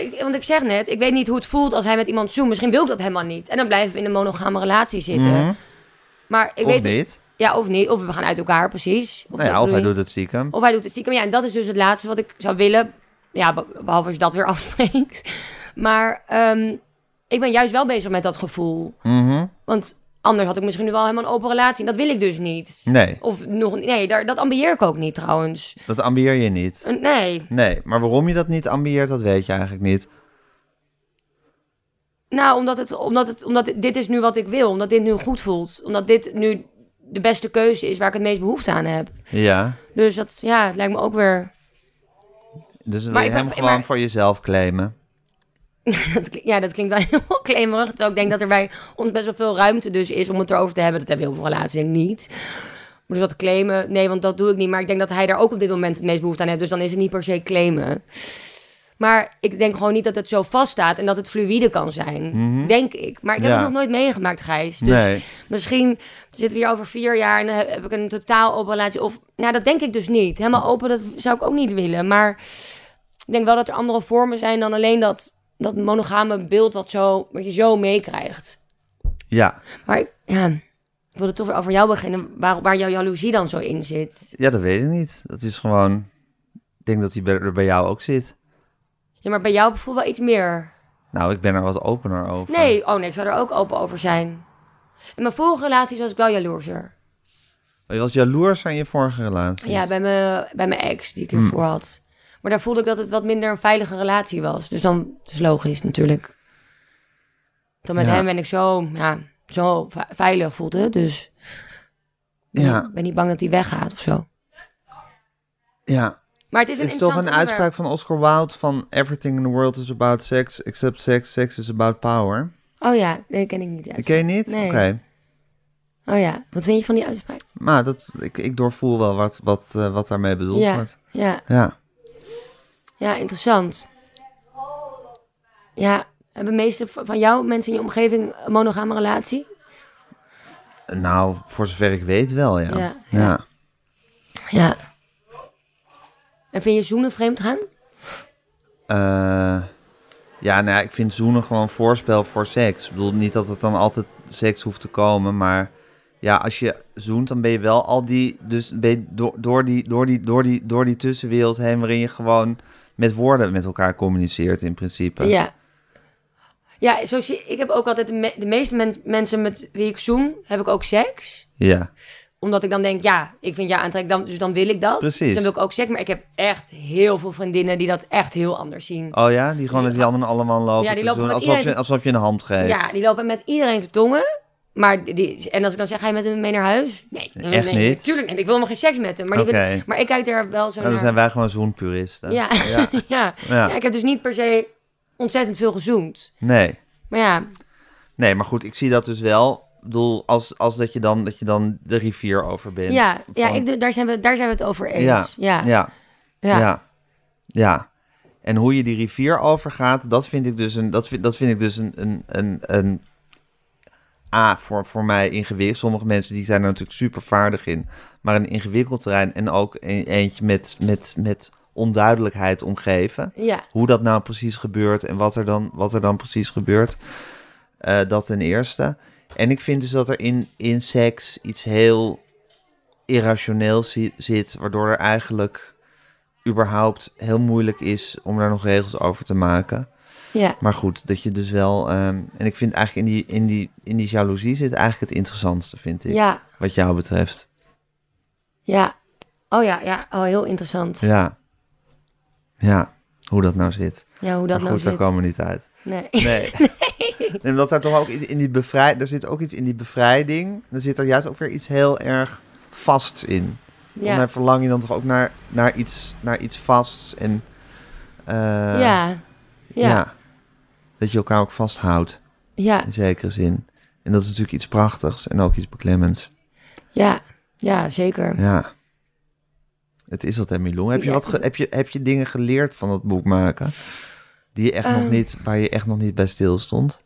ik, want ik zeg net, ik weet niet hoe het voelt als hij met iemand zoent. Misschien wil ik dat helemaal niet. En dan blijven we in een monogame relatie zitten. Mhm. Maar ik Of weet niet. Ja, of niet. Of we gaan uit elkaar, precies. Of, Nou ja, of hij doet het stiekem. Of hij doet het stiekem. Ja, en dat is dus het laatste wat ik zou willen. Ja, be- behalve als je dat weer (laughs) afspreekt. Maar ehm, ik ben juist wel bezig met dat gevoel. Mhm. Want anders had ik misschien nu wel helemaal een open relatie. En dat wil ik dus niet. Nee, Of nog... Nee, daar, dat ambieer ik ook niet trouwens. dat ambieer je niet. Nee. Nee, maar waarom je dat niet ambieert, dat weet je eigenlijk niet. Nou, omdat, het, omdat, het, omdat dit is nu wat ik wil. Omdat dit nu goed voelt. Omdat dit nu de beste keuze is waar ik het meest behoefte aan heb. Ja, Dus dat, ja, het lijkt me ook weer... dus dan wil je hem ben- gewoon maar- voor jezelf claimen. (laughs) Dat klink- ja, dat klinkt wel (laughs) heel claimerig. Terwijl ik denk dat er bij ons best wel veel ruimte dus is om het erover te hebben. Dat hebben heel veel relaties denk ik niet. Maar dus dat claimen, nee, want dat doe ik niet. Maar ik denk dat hij daar ook op dit moment het meest behoefte aan heeft. Dus dan is het niet per se claimen. Maar ik denk gewoon niet dat het zo vaststaat en dat het fluïde kan zijn. Denk ik. Maar ik heb Mhm. Ja. het nog nooit meegemaakt, Gijs. Dus nee, misschien zitten we hier over vier jaar en dan heb, heb ik een totaal open relatie. Of, nou, dat denk ik dus niet. Helemaal open, dat zou ik ook niet willen. Maar ik denk wel dat er andere vormen zijn dan alleen dat, dat monogame beeld wat, zo, wat je zo meekrijgt. ja. Maar ik- ja, ik wilde toch weer over jou beginnen, waar, waar jouw jaloezie dan zo in zit. ja, dat weet ik niet. Dat is gewoon... Ik denk dat bij- er bij jou ook zit. Ja, maar bij jou voel wel iets meer. Nou, ik ben er wat opener over. Nee, oh nee, ik zou er ook open over zijn. In mijn vorige relaties was ik wel jaloerser. Je was jaloers aan je vorige relatie. Ja, bij mijn, bij mijn ex die ik Hmm. hiervoor had. Maar daar voelde ik dat het wat minder een veilige relatie was. Dus dan dat is logisch natuurlijk. Dan met Ja. hem ben ik zo, ja, zo ve- veilig voelde. Dus ik Ja. ben niet bang dat hij weggaat of zo. ja. Maar het is een is toch een uitspraak van Oscar Wilde van... Everything in the world is about sex, except sex. Sex is about power. Oh ja, nee, ken ik niet. Die ken je niet? Nee. Oké. Oh ja, wat vind je van die uitspraak? Maar dat, ik, ik doorvoel wel wat, wat, eh, wat daarmee bedoeld Ja. wordt. Ja, Ja. Ja, interessant. Ja, hebben de meeste van jou mensen in je omgeving een monogame relatie? Nou, voor zover ik weet wel, ja. Ja, ja. ja. Ja. En vind je zoenen vreemd gaan? Eh, ja, nou ja, ik vind zoenen gewoon voorspel voor seks. Ik bedoel niet dat het dan altijd seks hoeft te komen, maar ja, als je zoent, dan ben je wel al die, dus ben je door, door, die, door, die, door, die, door die tussenwereld heen, waarin je gewoon met woorden met elkaar communiceert in principe. Ja. Ja, zo zie, ik heb ook altijd de, me- de meeste men- mensen met wie ik zoen, heb ik ook seks. Ja, Omdat ik dan denk, ja, ik vind jou aantrekkelijk, dan, dus dan wil ik dat. Precies. Dus dan wil ik ook seks. Maar ik heb echt heel veel vriendinnen die dat echt heel anders zien. Oh ja, die gewoon met die handen allemaal lopen Ja, die lopen alsof, je, alsof je een hand geeft. Ja, die lopen met iedereen te tongen. Maar die, en als ik dan zeg, ga je met hem mee naar huis? Nee, Echt nee, niet? Tuurlijk niet. Ik wil helemaal geen seks met hem. Maar, die Oké. wil- maar ik kijk er wel zo Nou, dan zijn wij gewoon zoenpuristen. Ja. (laughs) ja. ja. Ja. Ja, ik heb dus niet per se ontzettend veel gezoend. Nee. Maar ja, Nee, maar goed, ik zie dat dus wel. Ik bedoel, als, als dat, je dan, dat je dan de rivier over bent. ja, ja ik, daar, zijn we, daar zijn we het over eens. Ja, ja. ja, ja, ja. En hoe je die rivier overgaat, dat vind ik dus een, dat vind, dat vind ik dus een, een, een, een A, voor, voor mij ingewikkeld. Sommige mensen die zijn er natuurlijk super vaardig in. Maar een ingewikkeld terrein en ook een, eentje met, met, met onduidelijkheid omgeven. ja. Hoe dat nou precies gebeurt en wat er dan, wat er dan precies gebeurt. Eh, dat ten eerste. En ik vind dus dat er in, in seks iets heel irrationeels zi- zit, waardoor er eigenlijk überhaupt heel moeilijk is om daar nog regels over te maken. Ja. Maar goed, dat je dus wel. ehm, en ik vind eigenlijk in die, in, die, in die jaloezie zit eigenlijk het interessantste, vind ik. Ja, Wat jou betreft. ja. Oh ja, ja. Oh, heel interessant. Ja, Ja. Ja, hoe dat nou zit. hoe dat maar nou goed, daar zit. komen we niet uit. Nee. Nee. (laughs) En dat daar toch ook iets in die bevrijding... Er zit ook iets in die bevrijding. Er zit er juist ook weer iets heel erg vasts in. Ja. Ja. verlang je dan toch ook naar, naar, iets, naar iets vasts en... eh, ja. Ja. Ja. Dat je elkaar ook vasthoudt, Ja. in zekere zin. En dat is natuurlijk iets prachtigs en ook iets beklemmends. Ja. Ja, zeker. Ja. Het is wat, hè, Milou? Heb je, Ja, wat ge- heb, je, heb je dingen geleerd van het boek maken? Die je echt nog Ehm. niet, waar je echt nog niet bij stil stond?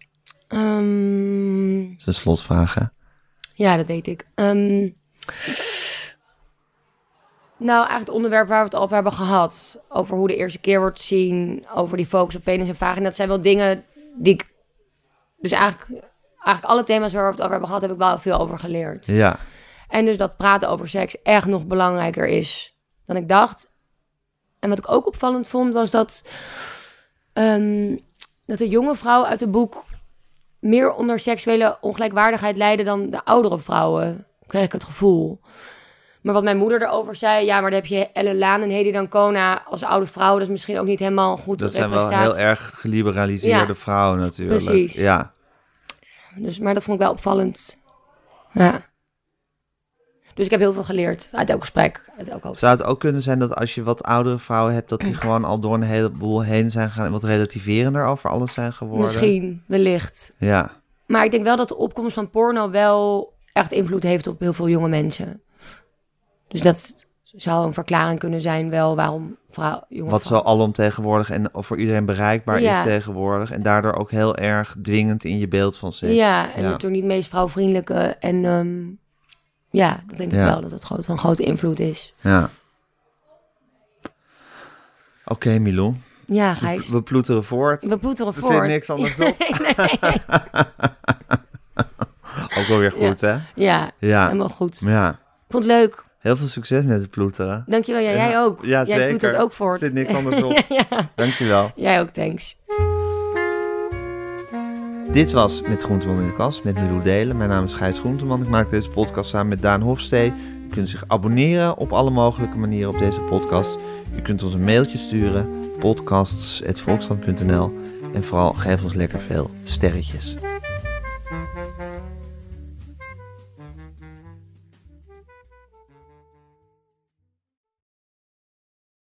Ehm, Dat is een slotvraag, hè? ja, dat weet ik. Ehm, nou, eigenlijk het onderwerp waar we het over hebben gehad. Over hoe de eerste keer wordt zien. Over die focus op penis en vagina. Dat zijn wel dingen die ik... Dus eigenlijk, eigenlijk alle thema's waar we het over hebben gehad... heb ik wel veel over geleerd. Ja. En dus dat praten over seks echt nog belangrijker is dan ik dacht. En wat ik ook opvallend vond, was dat, ehm, dat de jonge vrouwen uit het boek meer onder seksuele ongelijkwaardigheid lijden dan de oudere vrouwen. Kreeg ik het gevoel. Maar wat mijn moeder erover zei, ja, maar dan heb je Ellen Laan en Hedy Dancona als oude vrouw. Dat is misschien ook niet helemaal goed Dat zijn wel heel erg geliberaliseerde Ja. vrouwen natuurlijk. Precies. Ja. Dus, maar dat vond ik wel opvallend. Ja. Dus ik heb heel veel geleerd uit elk gesprek, uit elk hoofd. Zou het ook kunnen zijn dat als je wat oudere vrouwen hebt... dat die (clears throat) gewoon al door een heleboel heen zijn gegaan... en wat relativerender over alles zijn geworden? Misschien, wellicht. Ja. Maar ik denk wel dat de opkomst van porno wel echt invloed heeft op heel veel jonge mensen. Dus dat zou een verklaring kunnen zijn wel waarom vrouw, jonge Wat zo vrouwen... alomtegenwoordig en voor iedereen bereikbaar Ja. is tegenwoordig. En daardoor ook heel erg dwingend in je beeld van seks. Ja, en ja. natuurlijk niet het meest vrouwvriendelijke. En ehm, ja, dat denk ik Ja. wel dat het groot, van grote invloed is. Ja. Oké, Milou. Ja, We, Gijs. we ploeteren voort. We ploeteren Er voort. zit niks anders (laughs) op. (laughs) ook wel weer goed, hè? Ja, Ja. helemaal goed. Ja. Ik vond het leuk. Heel veel succes met het ploeteren. Dankjewel. Ja, jij ook. Ja, jij zeker. ploetert ook voort. Er zit niks anders (laughs) op. ja, Dankjewel. jij ook, thanks. Dit was Met Groenteman in de Kast met Milou Delen. Mijn naam is Gijs Groenteman. Ik maak deze podcast samen met Daan Hofstee. U kunt zich abonneren op alle mogelijke manieren op deze podcast. U kunt ons een mailtje sturen, podcasts.volkskrant.nl. En vooral geef ons lekker veel sterretjes.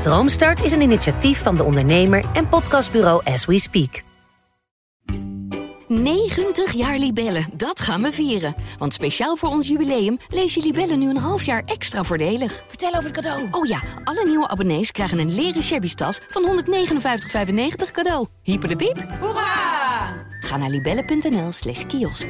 Droomstart is een initiatief van de ondernemer en podcastbureau As We Speak. 90 jaar Libellen, dat gaan we vieren. Want speciaal voor ons jubileum lees je Libellen nu een half jaar extra voordelig. Vertel over het cadeau. Oh ja, alle nieuwe abonnees krijgen een leren shabby tas van 159,95 cadeau. Hyper de piep. Hoera! Ga naar libellen.nl slash kiosk.